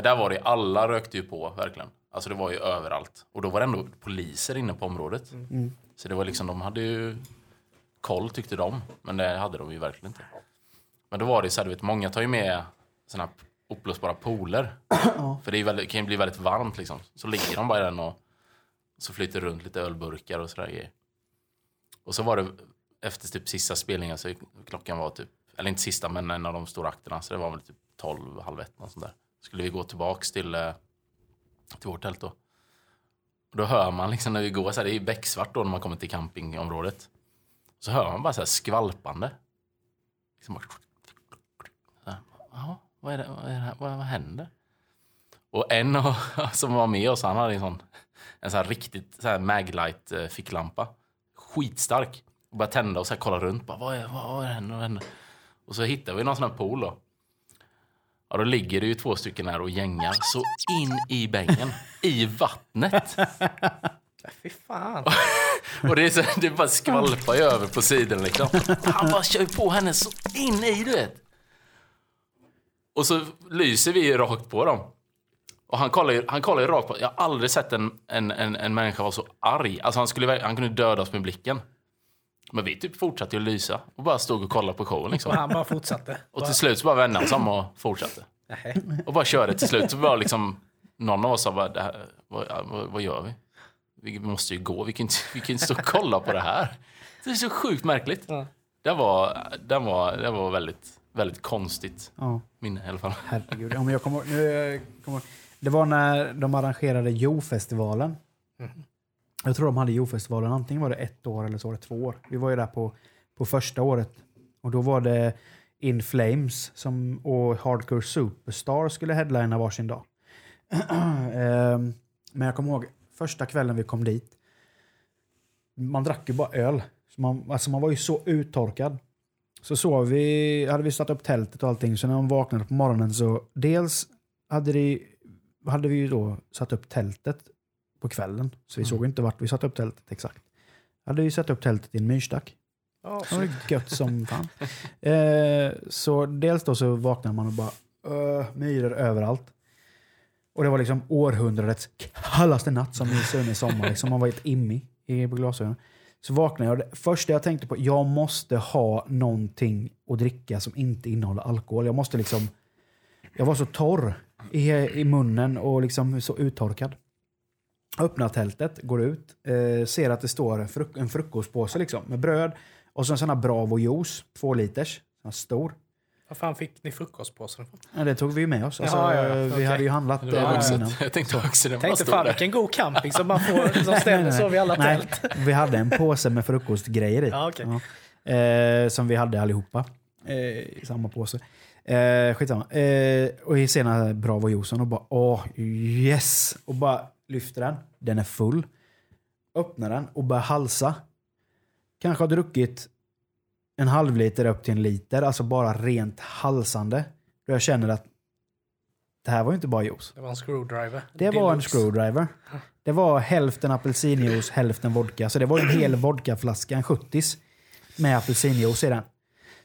Men där var det, alla rökte ju på verkligen. Alltså det var ju överallt. Och då var det ändå poliser inne på området. Mm. Så det var liksom, de hade ju koll tyckte de. Men det hade de ju verkligen inte. Men då var det så här, du vet, många tar ju med såna här uppblåsbara pooler. För det väldigt, kan ju bli väldigt varmt liksom. Så ligger de bara i den och så flyter runt lite ölburkar och sådär grejer. Och så var det efter typ sista spelningen, så klockan var typ, eller inte sista men en av de stora akterna, så det var väl typ 12, halv ett något sånt där. Skulle vi gå tillbaks till, eh, till vårt tält då. Och då hör man liksom när vi går, så här, det är becksvart då när man kommer till campingområdet. Så hör man bara så här skvalpande. Liksom bara... Så här, Jaha, vad är det, vad, är det här, vad, vad händer? Och en av, som var med oss, han hade en sån, en sån här riktigt så här Maglight-ficklampa. Eh, Skitstark. Och började tända och så här kolla runt. Bara, vad, är, vad, vad händer? Vad händer? Och så hittade vi någon sån här pool då. Ja, då ligger det ju två stycken här och gängar så in i bängen. I vattnet. Fy fan. Och det är, så, det bara skvalpar ju över på sidan liksom. Han bara kör på henne så in i du vet. Och så lyser vi ju rakt på dem. Och han kollar ju, han kollar ju rakt på Jag har aldrig sett en, en, en, en människa vara så arg. Alltså han, skulle, han kunde döda oss med blicken. Men vi typ fortsatte ju lysa och bara stod och kollade på showen Och liksom. han bara fortsatte. Och till slut så bara vände han sig om och fortsatte. Nej. Och bara körde till slut. Så var liksom, någon av oss sa bara, det här, vad, vad, vad gör vi? Vi måste ju gå, vi kan inte, vi kan inte stå och kolla på det här. Det är så sjukt märkligt. Ja. Det var, det var, det var väldigt, väldigt konstigt Ja, minne i alla fall. herregud. Ja, men jag kommer, nu, jag kommer, det var när de arrangerade Jo-festivalen. Jag tror de hade Jo-festivalen, antingen var det ett år eller så var det två år. Vi var ju där på, på första året. Och då var det In Flames som, och Hardcore Superstar skulle headlina varsin dag. Ehm, men jag kommer ihåg första kvällen vi kom dit. Man drack ju bara öl. Så man, alltså man var ju så uttorkad. Så sov vi, hade vi satt upp tältet och allting, så när man vaknade på morgonen så dels hade, det, hade vi ju då satt upp tältet på kvällen. Så vi såg inte vart vi satte upp tältet exakt. Hade vi satt upp tältet i en myrstack. Ja, Det var ju gött som fan. Eh, så dels då så vaknade man och bara uh, myror överallt. Och det var liksom århundradets kallaste natt som i sunnig sommar. Liksom man var helt immig i på glasögonen. Så vaknade jag och det första jag tänkte på, jag måste ha någonting att dricka som inte innehåller alkohol. Jag måste liksom, jag var så torr i, i munnen och liksom så uttorkad. Öppnar tältet, går ut, eh, ser att det står en, fruk en frukostpåse liksom, med bröd och så en sån här Bravo juice, två liters, sån här stor. Var fan fick ni frukostpåsen ifrån? Ja, det tog vi ju med oss. Alltså, Ja, ja, ja, Vi okej. hade ju handlat Det det var dagen också, innan. jag tänkte också bara Tänkte fan vilken god camping som man får som ställer så vid alla Nej, tält. vi hade en påse med frukostgrejer i. Ja. Eh, som vi hade allihopa eh, i samma påse. Eh, skitsamma. Eh, och i sena Bravo juicen och bara åh yes! Och bara lyfter den. Den är full. Öppnar den och börjar halsa. Kanske har druckit en halv liter upp till en liter. Alltså bara rent halsande. Då jag känner att det här var ju inte bara juice. Det var en screwdriver. Det var en Deluxe. screwdriver. Det var hälften apelsinjuice, hälften vodka. Så det var en hel vodkaflaska, en 70 med apelsinjuice i den.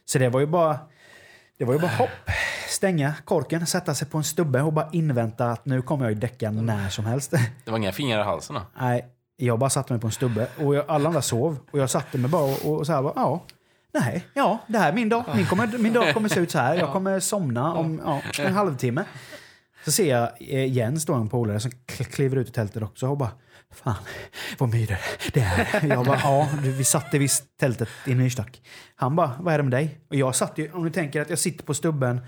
Så det var ju bara, det var ju bara hopp, stänga korken, sätta sig på en stubbe och bara invänta att nu kommer jag ju däcka när som helst. Det var inga fingrar i halsen då? Nej, jag bara satte mig på en stubbe och jag, alla andra sov. Och jag satte mig bara och, och så här bara, ja. Nej, ja, det här är min dag. Min, kommer, min dag kommer se ut så här. Jag kommer somna om ja, en halvtimme. Så ser jag eh, Jens, då, en polare, som kl- kliver ut ur tältet också och bara Fan, vad myror det är. Jag bara, ja, vi satte visst tältet i en myrstack. Han bara, vad är det med dig? Och jag satt ju, om du tänker att jag sitter på stubben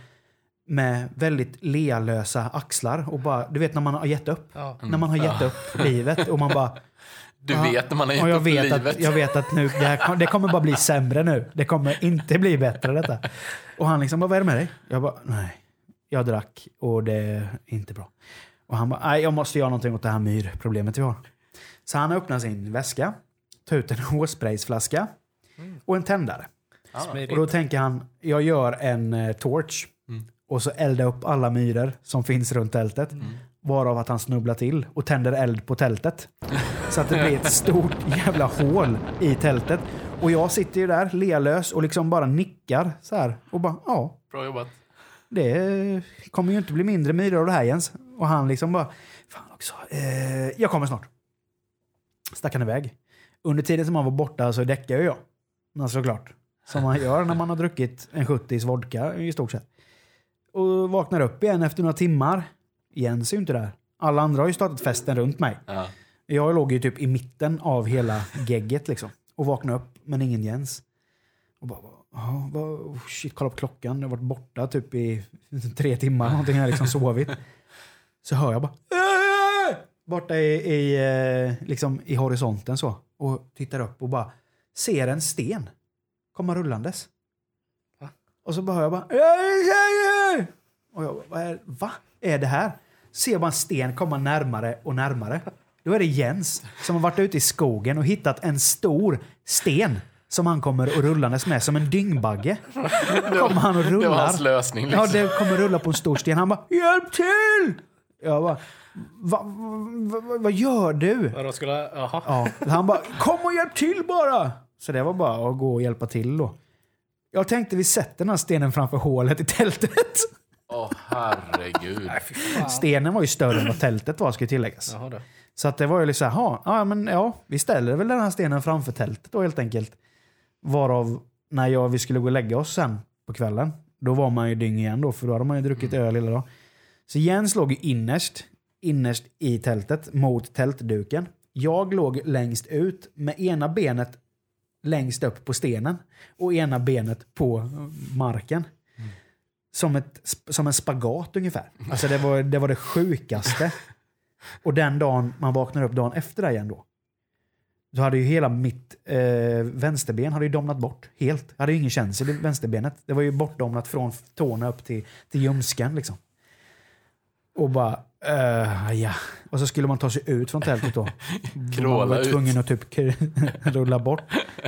med väldigt lealösa axlar och bara, du vet när man har gett upp. Ja. När man har gett upp livet och man bara, Du Ja, vet när man har och gett jag upp vet, livet. att, jag vet att nu, det, här, det kommer bara bli sämre nu. Det kommer inte bli bättre detta. Och han liksom, bara, vad är det med dig? Jag bara, nej. Jag drack och det är inte bra. Och han bara, nej jag måste göra någonting åt det här myrproblemet vi har. Så han öppnar sin väska, tar ut en hårspraysflaska och en tändare. Smidigt. Och då tänker han, jag gör en eh, torch och så eldar jag upp alla myror som finns runt tältet. Varav att han snubblar till och tänder eld på tältet. Så att det blir ett stort jävla hål i tältet. Och jag sitter ju där lealös och liksom bara nickar så här. Och bara, ja, Bra jobbat. det kommer ju inte bli mindre myror av det här Jens. Och han liksom bara, fan också, eh, jag kommer snart. Stack han iväg. Under tiden som han var borta så däckade ju jag. Men såklart. Som man gör när man har druckit en 70 vodka i stort sett. Och vaknar upp igen efter några timmar. Jens är ju inte där. Alla andra har ju startat festen runt mig. Ja. Jag låg ju typ i mitten av hela gegget liksom. Och vaknade upp, men ingen Jens. Och bara, "Ja, vad, oh shit, kolla på klockan. Jag har varit borta typ i tre timmar. Någonting har liksom sovit. Så hör jag bara borta i, i, eh, liksom i horisonten så. Och tittar upp och bara ser en sten komma rullandes. Va? Och så bara hör jag bara! Och jag vad är, va? är det här? Ser jag en sten komma närmare och närmare. Då är det Jens som har varit ute i skogen och hittat en stor sten som han kommer och rullandes med som en dyngbagge. Kommer han och Det var rullar. hans lösning. Liksom. Ja, det kommer rulla på en stor sten. Han bara “Hjälp till!” Jag bara Va, va, va, “Vad gör du?” Vadå skulle... Jaha. Ja, han bara “Kom och hjälp till bara!” Så det var bara att gå och hjälpa till då. Jag tänkte vi sätter den här stenen framför hålet i tältet. Åh, herregud. Fy fan. Stenen var ju större än vad tältet var, ska ju tilläggas. Jaha då. Så att det var ju liksom, "Jaha, ja men ja, vi ställer väl den här stenen framför tältet då helt enkelt. Varav, när jag, vi skulle gå och lägga oss sen på kvällen, då var man ju dyng igen då, för då hade man ju druckit öl hela dagen. Så Jens låg ju innerst, innerst i tältet, mot tältduken. Jag låg längst ut med ena benet längst upp på stenen och ena benet på marken. Som, ett, som en spagat ungefär. Alltså det var det, var det sjukaste. Och den dagen man vaknar upp dagen efter det igen då. Då hade ju hela mitt eh, vänsterben hade ju domnat bort helt. Jag hade ju ingen känsel i vänsterbenet. Det var ju bortdomnat från tårna upp till, till ljumsken liksom. Och bara, eh, ja. Och så skulle man ta sig ut från tältet då. Kråla man var ut. tvungen att typ rulla bort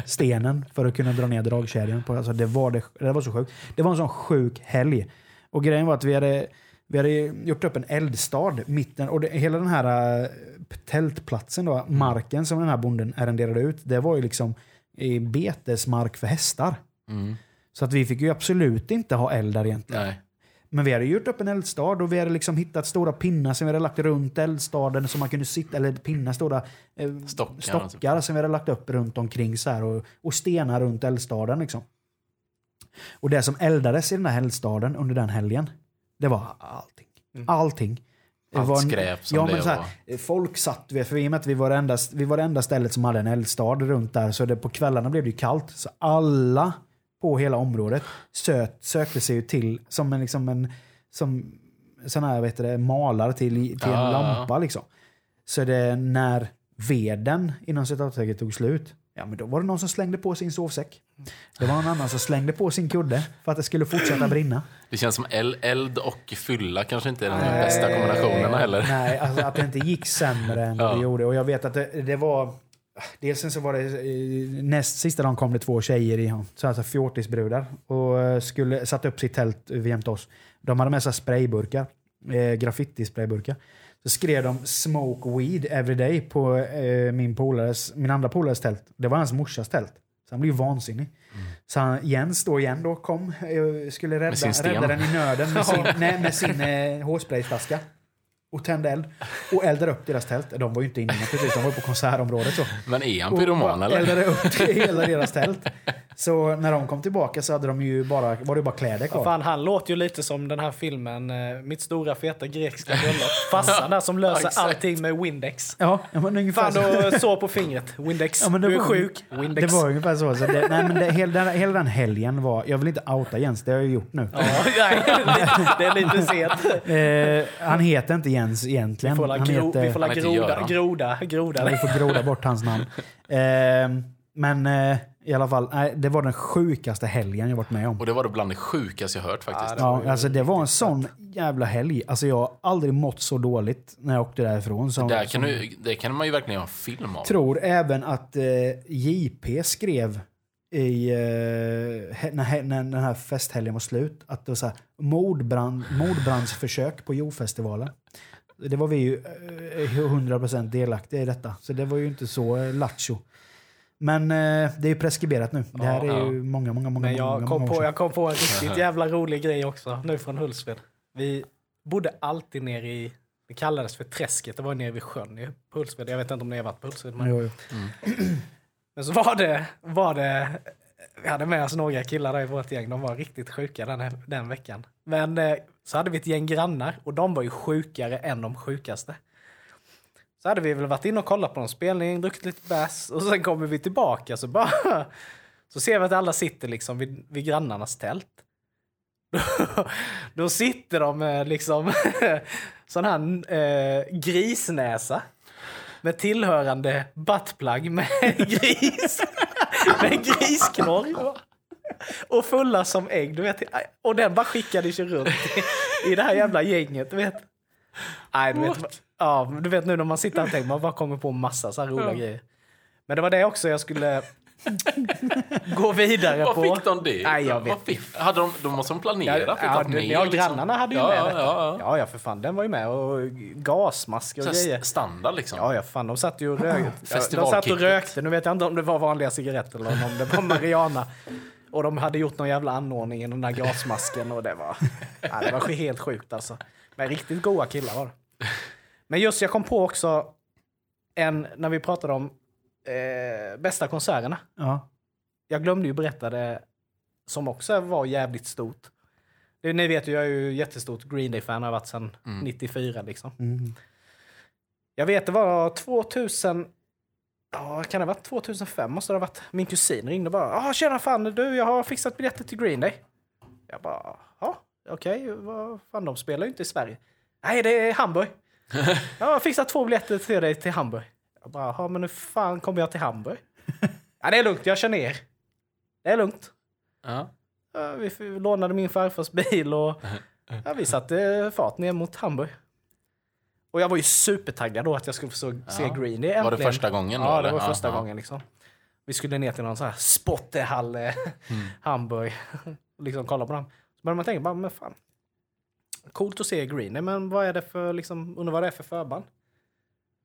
stenen för att kunna dra ner dragkedjan. På. Alltså det, var det, det var så sjukt. Det var en sån sjuk helg. Och grejen var att vi hade, vi hade gjort upp en eldstad mitten. Och det, hela den här äh, tältplatsen, då, marken som den här bonden arrenderade ut, det var ju liksom i betesmark för hästar. Mm. Så att vi fick ju absolut inte ha eld där egentligen. Nej. Men vi hade gjort upp en eldstad och vi hade liksom hittat stora pinnar som vi hade lagt runt eldstaden som man kunde sitta, eller pinnar, stora eh, Stockar. stockar som vi hade lagt upp runt omkring så här och, och stenar runt eldstaden liksom. Och det som eldades i den här eldstaden under den helgen, det var allting. Allting. Det Allt var en- skräp som ja, det men så här, var. Folk satt vi, för i och med att vi var, det enda, vi var det enda stället som hade en eldstad runt där, så det, på kvällarna blev det ju kallt. Så alla på hela området söt, sökte sig ju till som en, liksom en som, sån här vet du, malar till, till en ja. lampa. Liksom. Så det när veden inom citattecken tog slut, ja men då var det någon som slängde på sin sovsäck. Det var någon annan som slängde på sin kudde för att det skulle fortsätta brinna. Det känns som el- eld och fylla kanske inte är de bästa kombinationerna heller. Nej, alltså att det inte gick sämre än Ja. det gjorde. Och jag vet att det, det var... Dels så var det eh, näst sista dagen kom det två tjejer i så alltså fjortisbrudar och eh, skulle satt upp sitt tält jämte oss. De hade med sig sprayburkar, eh, graffiti-sprayburkar. Så skrev de “Smoke weed every day” på eh, min, polares, min andra polares tält. Det var hans morsas tält. Så han blev vansinnig. Så han, Jens då igen då kom, eh, skulle rädda, rädda den i nöden med sin, nej, med sin eh, hårsprayflaska. Och tände eld. Och eldade upp deras tält. De var ju inte inne precis, de var på konsertområdet. Så. Men är han Och pyroman eller? Eldade upp hela deras tält. Så när de kom tillbaka så hade de ju bara, var det bara kläder kvar. Fan, han låter ju lite som den här filmen eh, Mitt stora feta grekiska bröllop. Farsan där som löser exakt. allting med Windex. Ja, ja, men ungefär Fan, så. du sår på fingret. Windex. Ja, men det du är var- sjuk. Windex. Det var ungefär så. så det, nej, men det, hela, den, hela den helgen var... Jag vill inte outa Jens, det har jag ju gjort nu. Ja, nej, det är lite sent. Eh, han heter inte Jens egentligen. Vi får la, han gro, heter, vi får la groda, groda, groda. Ja, vi får groda bort hans namn. Eh, men eh, i alla fall, nej, det var den sjukaste helgen jag varit med om. Och det var det bland det sjukaste jag hört faktiskt. Ja, alltså det var en sån jävla helg. Alltså jag har aldrig mått så dåligt när jag åkte därifrån. Som, Där kan som, du, det kan man ju verkligen göra en film av. tror även att eh, JP skrev i, eh, när, när den här festhelgen var slut att det var så här, mordbrand, mordbrandsförsök på Jordfestivalen. Det var vi ju eh, 100% delaktiga i detta. Så det var ju inte så eh, lattjo. Men eh, det är ju preskriberat nu. Det här är Ja. ju många, många, många, Men många, jag många kom, år på, jag kom på en riktigt jävla rolig grej också, nu från Hultsfred. Vi bodde alltid nere i, det kallades för Träsket, det var nere vid sjön i på Hultsfred. Jag vet inte om ni har varit på Hultsfred. Men, Jo, jo men så var det, var det, vi hade med oss några killar där i vårt gäng, de var riktigt sjuka den, den veckan. Men eh, så hade vi ett gäng grannar och de var ju sjukare än de sjukaste. Så hade vi väl varit inne och kollat på någon spelning, druckit lite bärs och sen kommer vi tillbaka så bara så ser vi att alla sitter liksom vid, vid grannarnas tält. Då, då sitter de med liksom sån här eh, grisnäsa med tillhörande buttplug med gris. med grisknorr. Och fulla som ägg. Du vet, och den bara skickades ju runt i, i det här jävla gänget. Du vet. Nej, du vet, ja, du vet nu när man sitter och tänker, man bara kommer på massa så här roliga grejer. Men det var det också jag skulle gå vidare Var på. fick de det? Nej, jag vet fick- Hade de, de måste ha planerat Ja, ja, med, ja, liksom. grannarna hade ju ja, med ja, detta. ja, ja. Ja, för fan. Den var ju med. Och gasmasker och grejer. st- Standard liksom. Ja, ja, fan. De satt ju och rökte. Ja, de satt och rökte. Nu vet jag inte om det var vanliga cigaretter eller om det var marijuana. Och de hade gjort någon jävla anordning i den där gasmasken och det var, ja, det var helt sjukt alltså. Men riktigt goa killar var det. Men just jag kom på också en, när vi pratade om eh, bästa konserterna. Ja. Jag glömde ju berätta det som också var jävligt stort. Ni vet ju, jag är ju jättestort Green Day-fan, har varit sedan 94 liksom. Mm. Jag vet det var 2000, ja kan det ha varit 2005 måste det ha varit. Min kusin ringde och bara, ah tjena fan du jag har fixat biljetter till Green Day. Jag bara, ja okej, vad fan de spelar ju inte i Sverige. Nej det är Hamburg. Jag har fixat två biljetter till dig till Hamburg. Jag bara, ja men hur fan kommer jag till Hamburg? Ja det är lugnt, jag kör ner. Det är lugnt. Ja. Ja, vi f- lånade min farfars bil och ja, vi satte fart ner mot Hamburg. Och jag var ju supertaggad då att jag skulle få se Ja. Green Day Var det första gången då, Ja, det var första Ja, gången liksom. Vi skulle ner till någon sån här spottehall, eh, Mm. Hamburg, och liksom kolla på dem. Så började man tänka, bara, men fan. Coolt att se Green Day, men vad är det för, liksom, undrar vad det är för förband?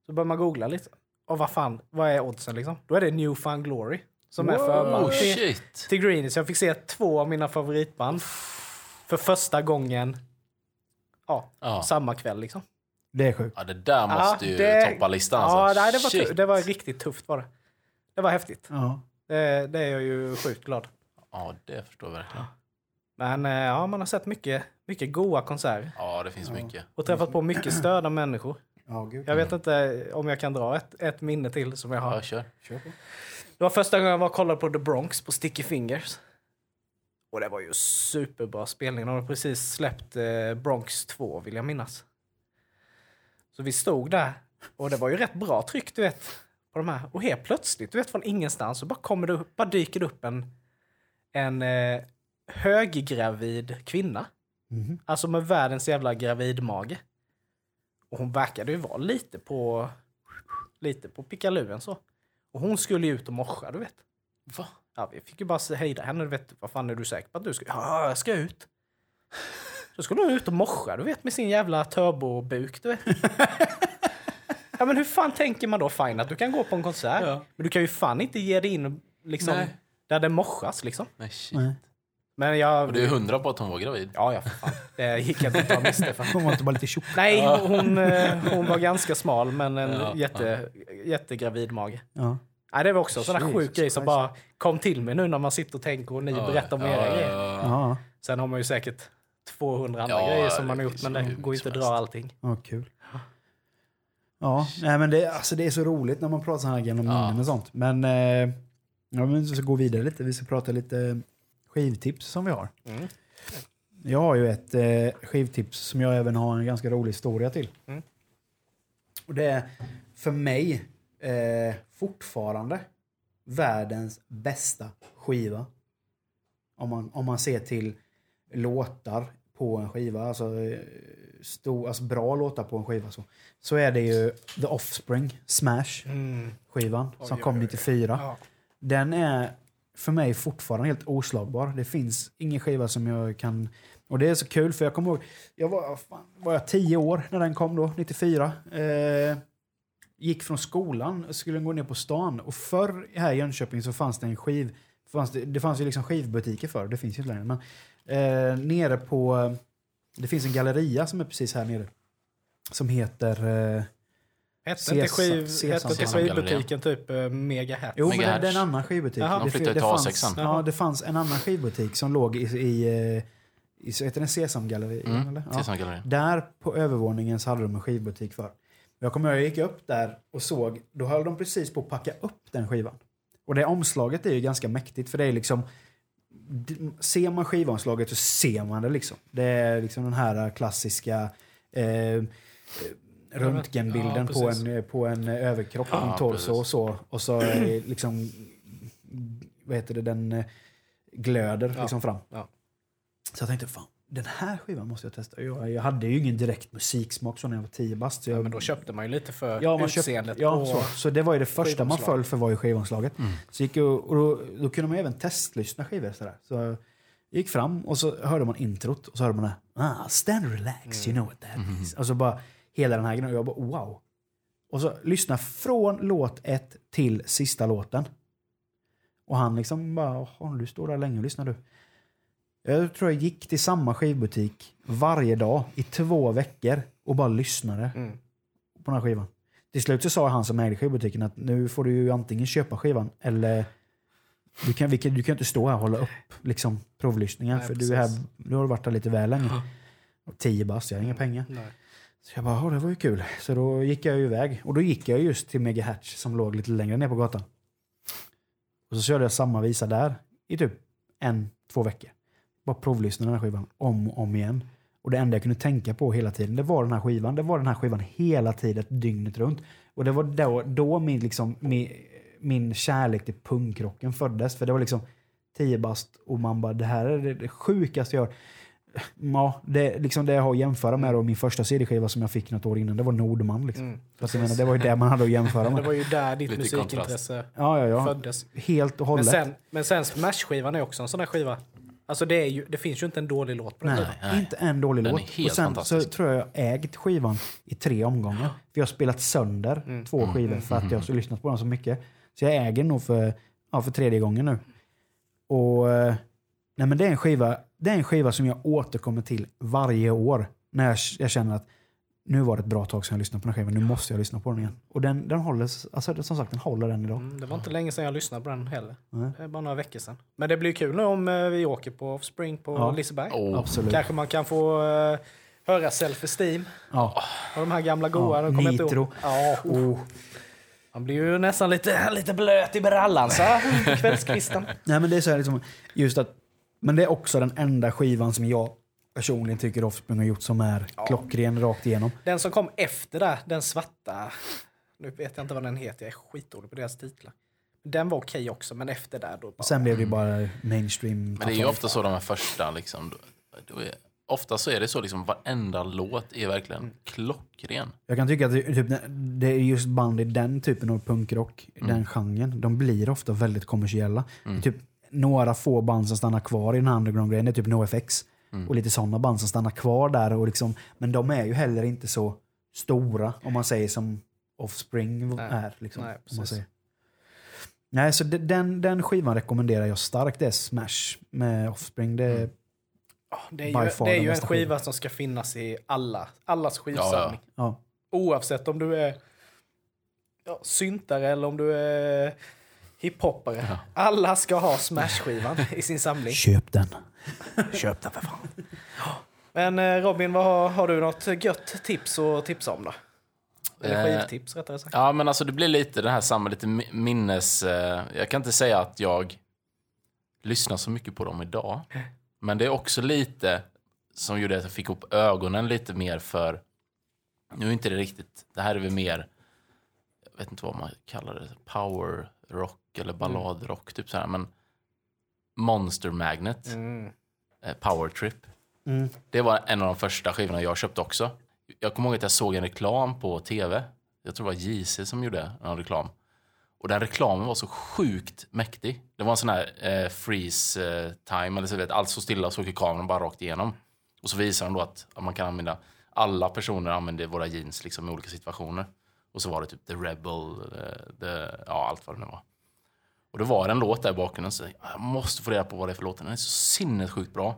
Så börjar man googla lite. Och vad fan, vad är oddsen liksom? Då är det New Found Glory som är Wow. förband Oh till, till Green Day. Så jag fick se två av mina favoritband för första gången ja, Ja. samma kväll liksom. Det är sjukt. Ja, det där måste ju det- toppa listan. Ja, alltså. nej, det, var Shit. det var riktigt tufft var det. Det var häftigt. Ja. Det, det är jag ju sjukt glad. Ja, det förstår jag verkligen. Men eh, ja, man har sett mycket, mycket goa konserter. Ja, det finns mycket. Och träffat på mycket störda människor. Ja, gud. Jag vet inte om jag kan dra ett, ett minne till som jag har. Ja, kör. Kör på. Det var första gången jag var och kollade på The Bronx på Sticky Fingers. Och det var ju superbra spelning. De har precis släppt eh, Bronx 2 vill jag minnas. Så vi stod där och det var ju rätt bra tryck du vet. På de här. Och helt plötsligt, du vet från ingenstans, så bara, kommer det upp, bara dyker det upp en, en eh, höggravid kvinna. Mhm. Alltså med världens jävla gravidmage. Och hon verkade ju vara lite på lite på pickaluen så. Och hon skulle ju ut och morsa, du vet. Va? Ja, vi fick ju bara hejda henne. Du vet, vad fan är du säker på att du ska? Ja, jag ska ut. Så skulle hon ut och morsa, du vet, med sin jävla turbobuk, du vet. ja, men hur fan tänker man då? Fine att du kan gå på en konsert. Ja. Men du kan ju fan inte ge dig in liksom, Nej. där det morsas liksom. Nej, shit. Nej. Men jag... Och du är hundra på att hon var gravid? Ja, ja, fan. Det gick jag inte att ta miste för. Hon var inte bara lite tjock. Nej, hon, eh, hon var ganska smal, men en Ja, jätte, jättegravid mage. Ja. Nej, det var också en sån där sjuk grej som bara kom till mig nu när man sitter och tänker och ni berättar om era grejer. Ja, Sen har man ju säkert 200 andra Ja, grejer som man har gjort, men det går inte att dra allting. ja kul. Ja, nej, men det, alltså, det är så roligt när man pratar så här genom Ja. minnen och sånt. Men, eh, ja, men vi ska gå vidare lite. Vi ska prata lite skivtips som vi har. Mm. Jag har ju ett eh, skivtips som jag även har en ganska rolig historia till. Mm. Och det är för mig eh, fortfarande världens bästa skiva. Om man, om man ser till låtar på en skiva, alltså, eh, stor, alltså bra låtar på en skiva, så, så är det ju The Offspring, Smash-skivan, Oj, som oj, kom oj. 94. Ja. Den är för mig fortfarande helt oslagbar. Det finns ingen skiva som jag kan... Och det är så kul för jag kommer ihåg, jag var, fan, var jag tio år när den kom då, 94. Eh, gick från skolan och skulle gå ner på stan. Och förr här i Jönköping så fanns det en skiv... Fanns det, det fanns ju liksom skivbutiker förr, det finns ju inte längre. Men eh, nere på... Det finns en galleria som är precis här nere. Som heter... Eh, Hette inte, Sesam- skiv, hette skivbutiken typ uh, Mega Hat? Jo, men det, det är en annan skivbutik. Jaha. De Det, flyttade det, till fanns, A6an. ja, det fanns en annan skivbutik som låg i, i, eh, i heter den Sesamgalleri? Mm. Eller? Ja. Sesamgalleri. Där på övervåningen så hade de en skivbutik för. Jag kommer ihåg, jag gick upp där och såg, då höll de precis på att packa upp den skivan. Och det omslaget är ju ganska mäktigt för det är liksom, ser man skivomslaget så ser man det liksom. Det är liksom den här klassiska eh, eh, röntgenbilden Ja, på, en, på en överkropp, Ja, en torso precis. och så. Och så liksom, vad heter det, den eh, glöder Ja. liksom fram. Ja. Så jag tänkte, fan, den här skivan måste jag testa. Jag, jag hade ju ingen direkt musiksmak så när jag var 10 bast. Jag, Ja, men då köpte man ju lite för Ja, man utseendet ja, på... så, så det var ju det första man föll för var ju skivomslaget. Mm. Så gick jag, och då, då kunde man även testlyssna skivor. Sådär. Så jag gick fram och så hörde man introt och så hörde man det ah, stand relax, you know what that Mm. is. Och så bara hela den här grejen och jag bara wow. Och så lyssna från låt ett till sista låten. Och han liksom bara, "Jaha, du står där länge och lyssnar du. Jag tror jag gick till samma skivbutik varje dag i två veckor och bara lyssnade Mm. på den här skivan. Till slut så sa han som ägde skivbutiken att nu får du ju antingen köpa skivan eller du kan, vi kan, du kan inte stå här och hålla upp liksom, provlyssningen Nej, för du, är här, precis. du har varit där lite väl länge. Och Tio bast, jag har inga pengar. Nej. Så jag bara, "Ja, det var ju kul. Så då gick jag iväg. Och då gick jag just till Megahatch som låg lite längre ner på gatan. Och så körde jag samma visa där i typ en, två veckor. Bara provlyssnade den här skivan om och om igen. Och det enda jag kunde tänka på hela tiden, det var den här skivan. Det var den här skivan hela tiden, dygnet runt. Och det var då, då min, liksom, min, min kärlek till punkrocken föddes. För det var liksom 10 bast och man bara, det här är det, sjukaste jag har Ja, det, liksom det jag har att jämföra med då, min första CD-skiva som jag fick något år innan, det var Nordman. Liksom. Mm. Fast jag menar, det var ju det man hade att jämföra Det med. var ju där ditt Lite musikintresse Ja, ja, ja. föddes. Helt och Men hållet. sen, men sen Smash-skivan är också en sån där skiva. Alltså det, är ju, det finns ju inte en dålig låt på den Nej, nej. inte en dålig Den låt. och sen så tror jag jag ägt skivan i tre omgångar. För jag har spelat sönder Mm. två skivor för att jag har så lyssnat på den så mycket. Så jag äger nog för, ja, för tredje gången nu. Och eh, nej, men det är en skiva det är en skiva som jag återkommer till varje år. När jag, jag känner att nu var det ett bra tag sedan jag lyssnade på den skivan. Nu måste jag lyssna på den igen. Och den, den håller, alltså som sagt, den håller den idag. Mm, det var inte länge sedan jag lyssnade på den heller. Nej. Det är bara några veckor sedan. Men det blir kul nu om eh, vi åker på Offspring på Ja. Liseberg. Oh. Absolut. Kanske man kan få eh, höra Self-Esteem Ja. och de här gamla goa. Ja, Nitro. Ja, oh. Man blir ju nästan lite, lite blöt i brallan så här på kvällskvisten. Nej, men det är så här liksom, just att Men det är också den enda skivan som jag personligen tycker Offspring har gjort som är klockren rakt igenom. Den som kom efter där, den svarta, nu vet jag inte vad den heter, jag är skitdålig på deras titlar. Den var okej också, men efter där då bara... Sen blev det bara mainstream. Men det är ju ofta så de här första liksom. Då, då är, ofta så är det så liksom varenda låt är verkligen klockren. Jag kan tycka att det, typ, det är just band i den typen av punkrock, den genren, de blir ofta väldigt kommersiella. Typ några få band som stannar kvar i den här underground-grejen, det är typ NoFX. Och lite sådana band som stannar kvar där. Och liksom, men de är ju heller inte så stora, om man säger som Offspring Nej. är. Liksom, Nej, om man säger. Nej, så de- den, den skivan rekommenderar jag starkt. Det är Smash med Offspring. Det, är- Ja, det är ju, det är ju en bästa skiva som ska finnas i alla, allas skivsamling. ja. Oavsett om du är ja, syntare eller om du är hiphoppare. Alla ska ha Smash-skivan i sin samling. Köp den. Köp den för fan. Men eh, Robin, vad har, har du något gött tips att tipsa om då? Eller Eh, skivtips rättare sagt. Ja, men alltså det blir lite den här samma, lite mi- minnes... Eh, jag kan inte säga att jag lyssnar så mycket på dem idag. Men det är också lite som gjorde att jag fick upp ögonen lite mer för... Nu är inte det riktigt... Det här är väl mer... Jag vet inte vad man kallar det. Power rock eller balladrock, typ så här. Men Monster Magnet, Mm. eh, Power Trip. Mm. Det var en av de första skivorna jag köpte också. Jag kommer ihåg att jag såg en reklam på tv. Jag tror det var JC som gjorde en reklam. Och den reklamen var så sjukt mäktig. Det var en sån här eh, freeze eh, time, eller så vet, allt så stilla och så åker kameran bara rakt igenom. Och så visar de då att, att man kan använda, alla personer använder våra jeans liksom, i olika situationer. Och så var det typ The Rebel, eh, the, ja allt vad det nu var. Och det var en låt där i bakgrunden, så jag måste få reda på vad det är för låt. Den är så sinnessjukt bra.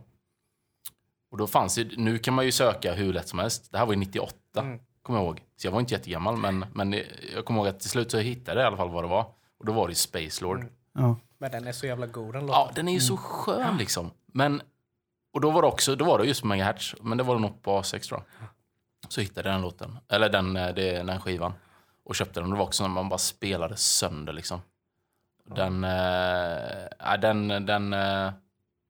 Och då fanns det, nu kan man ju söka hur lätt som helst. Det här var ju 98, Mm. kommer jag ihåg. Så jag var inte jättegammal, men, men jag kommer ihåg att till slut så hittade jag i alla fall vad det var. Och då var det ju Space Lord. Mm. Ja. Men den är så jävla god den låten. Ja, den är ju så skön liksom. Men, och då var det också, då var det just megahertz, men det var det nog på A6 tror jag. Så hittade jag den låten, eller den, eh, det, den skivan. Och köpte den. Det var också när man bara spelade sönder liksom. Den, ja, den, den, eh,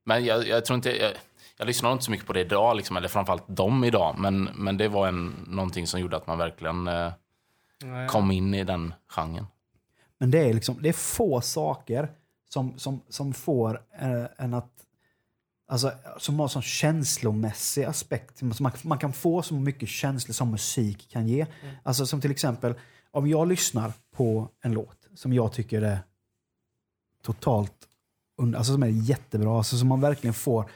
men jag, jag tror inte, jag, jag lyssnar inte så mycket på det idag, liksom, eller framförallt dem idag, men, men det var en, någonting som gjorde att man verkligen Nej. kom in i den genren. Men det är, liksom, det är få saker som, som, som får en att... Alltså, som har sån känslomässig aspekt. Man, man kan få så mycket känslor som musik kan ge. Alltså som till exempel, om jag lyssnar på en låt som jag tycker är totalt alltså som är jättebra, alltså som man verkligen får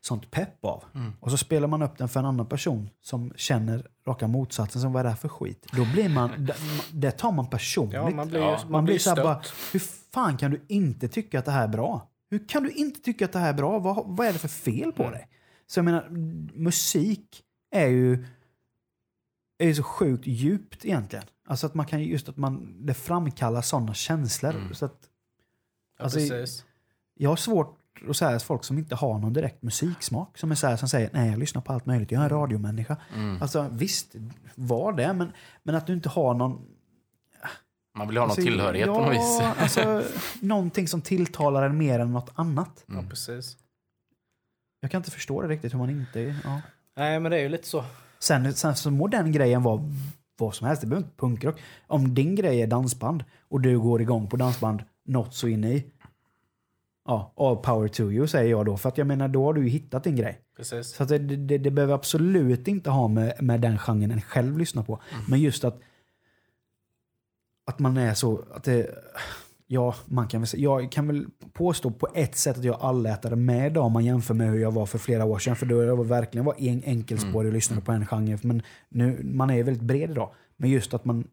sånt pepp av. Och så spelar man upp den för en annan person som känner raka motsatsen, som vad är det här för skit? Då blir man, det, det tar man personligt. Ja, man blir, Ja. man Man blir så bara, hur fan kan du inte tycka att det här är bra? Hur kan du inte tycka att det här är bra? Vad, vad är det för fel på dig? Så jag menar, musik är ju, är ju så sjukt djupt egentligen. Alltså att man kan just att man, det framkallar sådana känslor. Så att, Ja, alltså, precis. jag har svårt att säga folk som inte har någon direkt musiksmak. Som är så här, som säger nej jag lyssnar på allt möjligt, jag är en radiomänniska. Alltså visst, var det, men, men att du inte har någon Man vill ha någon Alltså, tillhörighet ja, på något vis. Alltså, någonting som tilltalar en mer än något annat. Ja, precis. Jag kan inte förstå det riktigt hur man inte... Ja. Nej, men det är ju lite så. Sen, sen så må den grejen vara vad som helst. Det behöver inte punkrock. Om din grej är dansband och du går igång på dansband något så in i. Ja, all power to you säger jag då. För att jag menar, då har du ju hittat din grej. Precis. Så det, det, det behöver absolut inte ha med, med den genren en själv lyssnar på. Men just att att man är så... Att det, ja, man kan väl, jag kan väl påstå på ett sätt att jag allätade med idag om man jämför med hur jag var för flera år sedan. För då jag var verkligen var en enkelspårig och lyssnade på en genre. Men nu, man är väldigt bred idag. Men just att man,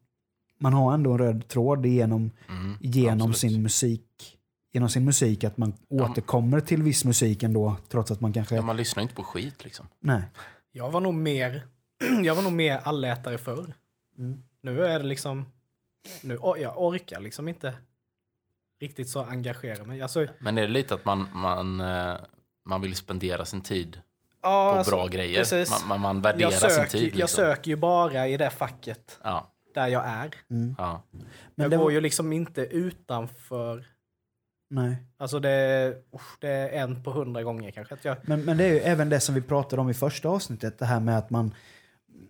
man har ändå en röd tråd genom, Mm, genom absolut. sin musik. Genom sin musik, att man återkommer till viss musik ändå, trots att man kanske... Ja, man lyssnar inte på skit liksom. Nej. Jag var nog mer, jag var nog mer allätare förr. Mm. Nu är det liksom, nu, jag orkar liksom inte riktigt så engagera mig. Alltså, Men är det lite att man, man, eh, man vill spendera sin tid ja, på alltså, bra grejer? Man, man, värderar jag, söker, sin tid. Liksom. jag söker ju bara i det facket Ja, där jag är. Mm. ja. Men jag det går var- ju liksom inte utanför Nej. Alltså det, usch, det är en på hundra gånger kanske. Att jag, Men, men det är ju även det som vi pratade om i första avsnittet, det här med att man...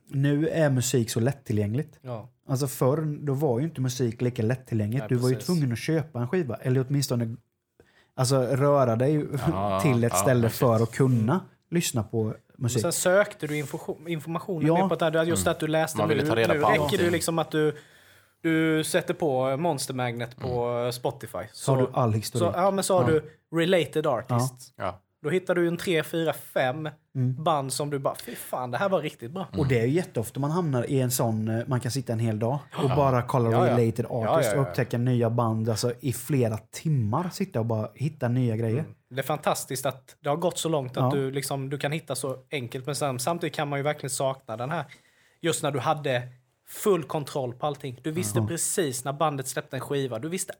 Nu är musik så lättillgängligt. ja. Alltså förr, då var ju inte musik lika lättillgängligt. Nej, du var ju tvungen att köpa en skiva, eller åtminstone alltså, röra dig Ja, till ett ja, ställe precis. för att kunna lyssna på musik. sen sökte du information, informationen Ja. på att, just att du läste Man ville nu. ta reda nu på räcker det liksom att du, du sätter på Monster Magnet på Spotify. Så har du all så, historik. ja, men så har Ja. du related artists. Ja. Då hittar du en tre, fyra, fem Mm. band som du bara, fy fan, det här var riktigt bra. Och det är ju jätteofta man hamnar i en sån, eh, man kan sitta en hel dag och bara kolla Ja, ja. related Ja, artists ja, ja. och upptäcka nya band alltså, i flera timmar. Sitta och bara hitta nya grejer. Det är fantastiskt att det har gått så långt att Ja. du, liksom, du kan hitta så enkelt. Men sen, samtidigt kan man ju verkligen sakna den här, just när du hade full kontroll på allting. Du visste precis när bandet släppte en skiva. Du visste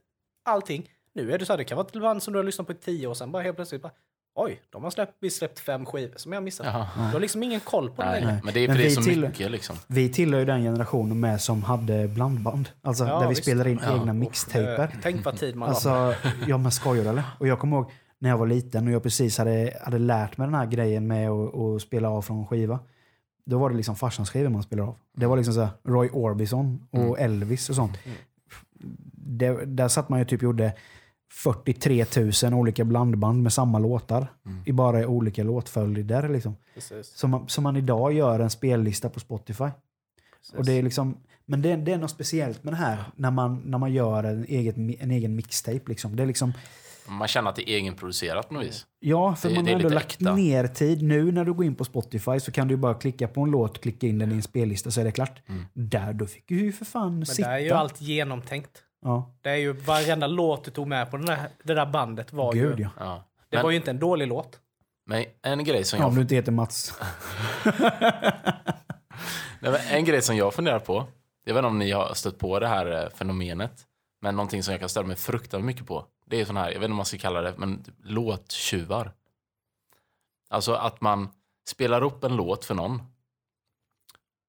allting. Nu är det så här, det kan vara ett band som du har lyssnat på i tio år sedan. Bara helt plötsligt bara, oj, de har släppt, släppt fem skivor som jag har missat. Jaha. Du har liksom ingen koll på det längre. men det är Men för det är vi så till- mycket liksom. Vi tillhör ju den generationen med som hade blandband. Alltså Ja, där vi visst. spelade in Ja. egna mixtaper. Eh, Tänk vad tid man. Alltså, ja men skojar eller? Och jag kommer ihåg när jag var liten och jag precis hade, hade lärt mig den här grejen med att, att spela av från skiva. Då var det liksom farsans skivor man spelade av. Det var liksom så här Roy Orbison och Elvis och sånt. Det, där satt man ju typ gjorde 43 000 olika blandband med samma låtar. I bara olika låtföljder liksom. Som man, som man idag gör en spellista på Spotify. Och det är liksom, men det, det är något speciellt med det här när man, när man gör en, eget, en egen mixtape. Liksom. Det är liksom, Man känner att det är egenproducerat på något vis. ja, för Det- man det har ändå lagt äkta. ner tid. Nu när du går in på Spotify så kan du bara klicka på en låt, klicka in den i en spellista så är det klart. Mm. Där, då fick du ju för fan Men sitta. där är ju allt genomtänkt. Ja, Det är ju varenda låt du tog med på den där, det där bandet var gud ju... ja. Ja. Det Men, var ju inte en dålig låt. men en grej som ja. jag Om du inte heter Mats. Nej, men en grej som jag funderar på, jag vet inte om ni har stött på det här eh, fenomenet, men någonting som jag kan störa mig fruktansvärt mycket på, det är sån här, jag vet inte om man ska kalla det, men typ låttjuvar. Alltså att man spelar upp en låt för någon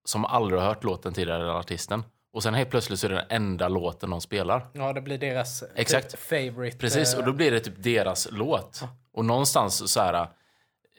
som aldrig har hört låten tidigare, den artisten, och sen helt plötsligt så är det den enda låten de spelar. Ja, det blir deras eh, Exakt. favorite. Precis, eh, och då blir det typ deras låt. Och någonstans så här,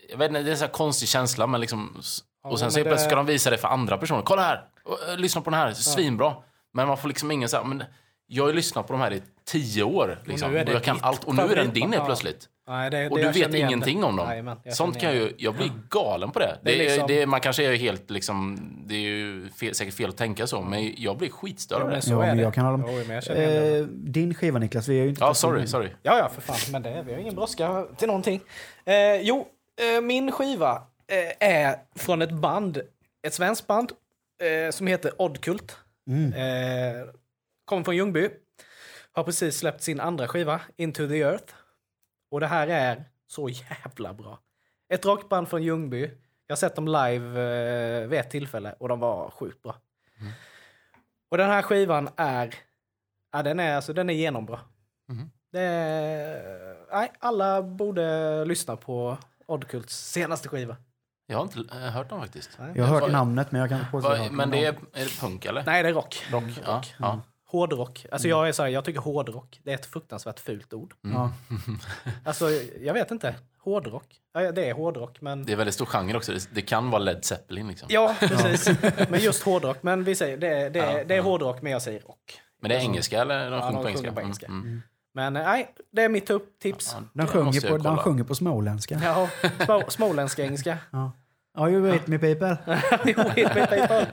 jag vet inte, det är en här konstig känsla, men liksom, och sen så helt det- plötsligt ska de visa det för andra personer. Kolla här, och, eh, lyssna på den här, svinbra. Men man får liksom ingen så här, men jag har ju lyssnat på de här i tio år. Liksom, nu är och, det jag kan allt, och nu är den din helt Ja. plötsligt. Nej, det, Och det du jag vet ingenting det. om dem. Jag Sånt kan ju, jag blir galen på det. Det är Det är, liksom- det är, man kanske är helt liksom, det är ju fel, säkert fel att tänka så, men jag blir skitstörd av det. så Ja, är men det. jag kan hålla med. Eh, din skiva Niklas, vi har ju inte Ja, sorry, den. sorry. Ja, ja, för fan. Men det, vi har ingen brådska till någonting. Eh, jo, eh, min skiva eh, är från ett band, ett svenskt band, eh, som heter Oddkult. Mm. Eh, kommer från Ljungby. Har precis släppt sin andra skiva, Into the Earth. Och det här är så jävla bra. Ett rockband från Ljungby. Jag har sett dem live eh, vid ett tillfälle och de var sjukt bra. Och den här skivan är, ja, den är, alltså, den är genombra. Det är, nej, alla borde lyssna på Oddkults senaste skiva. Jag har inte eh, hört dem faktiskt. Nej. Jag har hört namnet men jag kan inte men det är, är det punk eller? Nej, det är rock. Rock? Ja. ja. Hårdrock. Alltså jag är så här, jag tycker hårdrock, det är ett fruktansvärt fult ord. Ja. Alltså, jag vet inte. Hårdrock. Ja, det är hårdrock, men... Det är väldigt stor genre också. Det, kan vara Led Zeppelin liksom. Ja, precis. men just hårdrock. Men vi säger, det, är- det, Ja, det är ja. hårdrock, men jag säger rock. Men det är engelska eller de sjunger de på engelska? på engelska. Mm, mm. Men eh, nej, det är mitt upp tips. Ja, Den det sjunger, på, kolla. sjunger på småländska. Ja, små, småländska engelska. Ja. Ja, you wait me people. Hit med Paypal.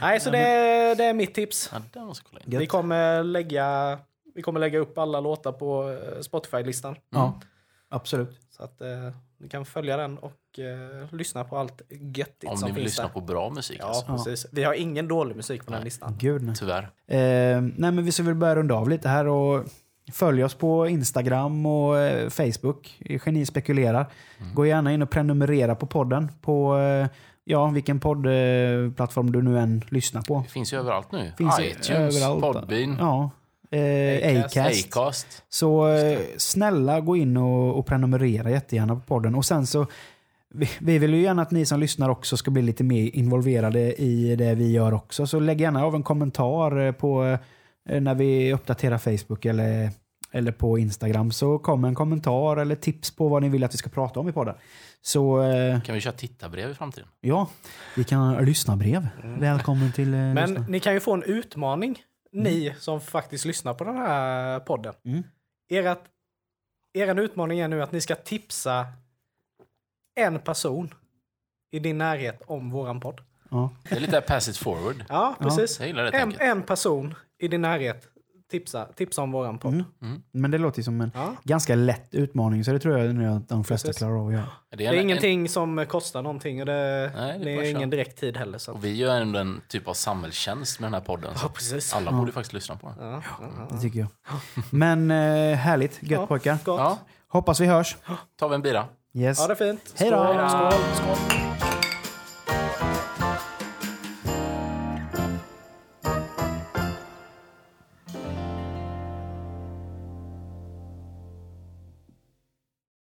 Nej, så det, är- det är mitt tips. Ja, den måste jag kolla in. Gött. Vi kommer lägga, vi kommer lägga upp alla låtar på eh, Spotify-listan. Ja, absolut. Så att eh, ni kan följa den och eh, lyssna på allt göttigt Om som ni vill finns lyssna där. på bra musik Ja, alltså. precis. Vi har ingen dålig musik på den här listan. Gud nej. Tyvärr. Eh, nej men vi ska väl börja runda av lite här och följ oss på Instagram och eh, Facebook. Geni spekulerar. Gå gärna in och prenumerera på podden på eh, ja, vilken poddplattform du nu än lyssnar på. Det finns ju överallt nu. Finns iTunes, överallt. Podbean, Ja. Eh, Acast. Acast. Så eh, snälla gå in och, och prenumerera jättegärna på podden. Och sen så vi, vi vill ju gärna att ni som lyssnar också ska bli lite mer involverade i det vi gör också. Så lägg gärna av en kommentar eh, på när vi uppdaterar Facebook eller eller på Instagram så kom en kommentar eller tips på vad ni vill att vi ska prata om i podden. Så eh, Kan vi köra tittarbrev i framtiden? ja, vi kan lyssna brev. Välkommen till eh, Men lyssna. ni kan ju få en utmaning, ni som faktiskt lyssnar på den här podden. Mm. Ert, er utmaning är nu att ni ska tipsa en person i din närhet om våran podd. Ja. Det är lite pass it forward. Ja, precis. Det En, en person i din närhet tipsa, tipsa om våran podd. Mm. Men det låter ju som en Ja. ganska lätt utmaning så det tror jag att de flesta Precis. klarar av att göra. Det Det en- är ingenting som kostar någonting och det, Nej, det är det är ingen direkt tid heller. Så. En, att- och vi gör ändå en typ av samhällstjänst med den här podden. Ja, precis. alla borde faktiskt lyssna på den. Ja, ja, ja. Det tycker jag. Men eh, härligt, gött Ja. pojkar. Gott. Ja, Hoppas vi hörs. tar vi en bira. Yes. Ha det fint. Hej då. Skål. Skål. Skål.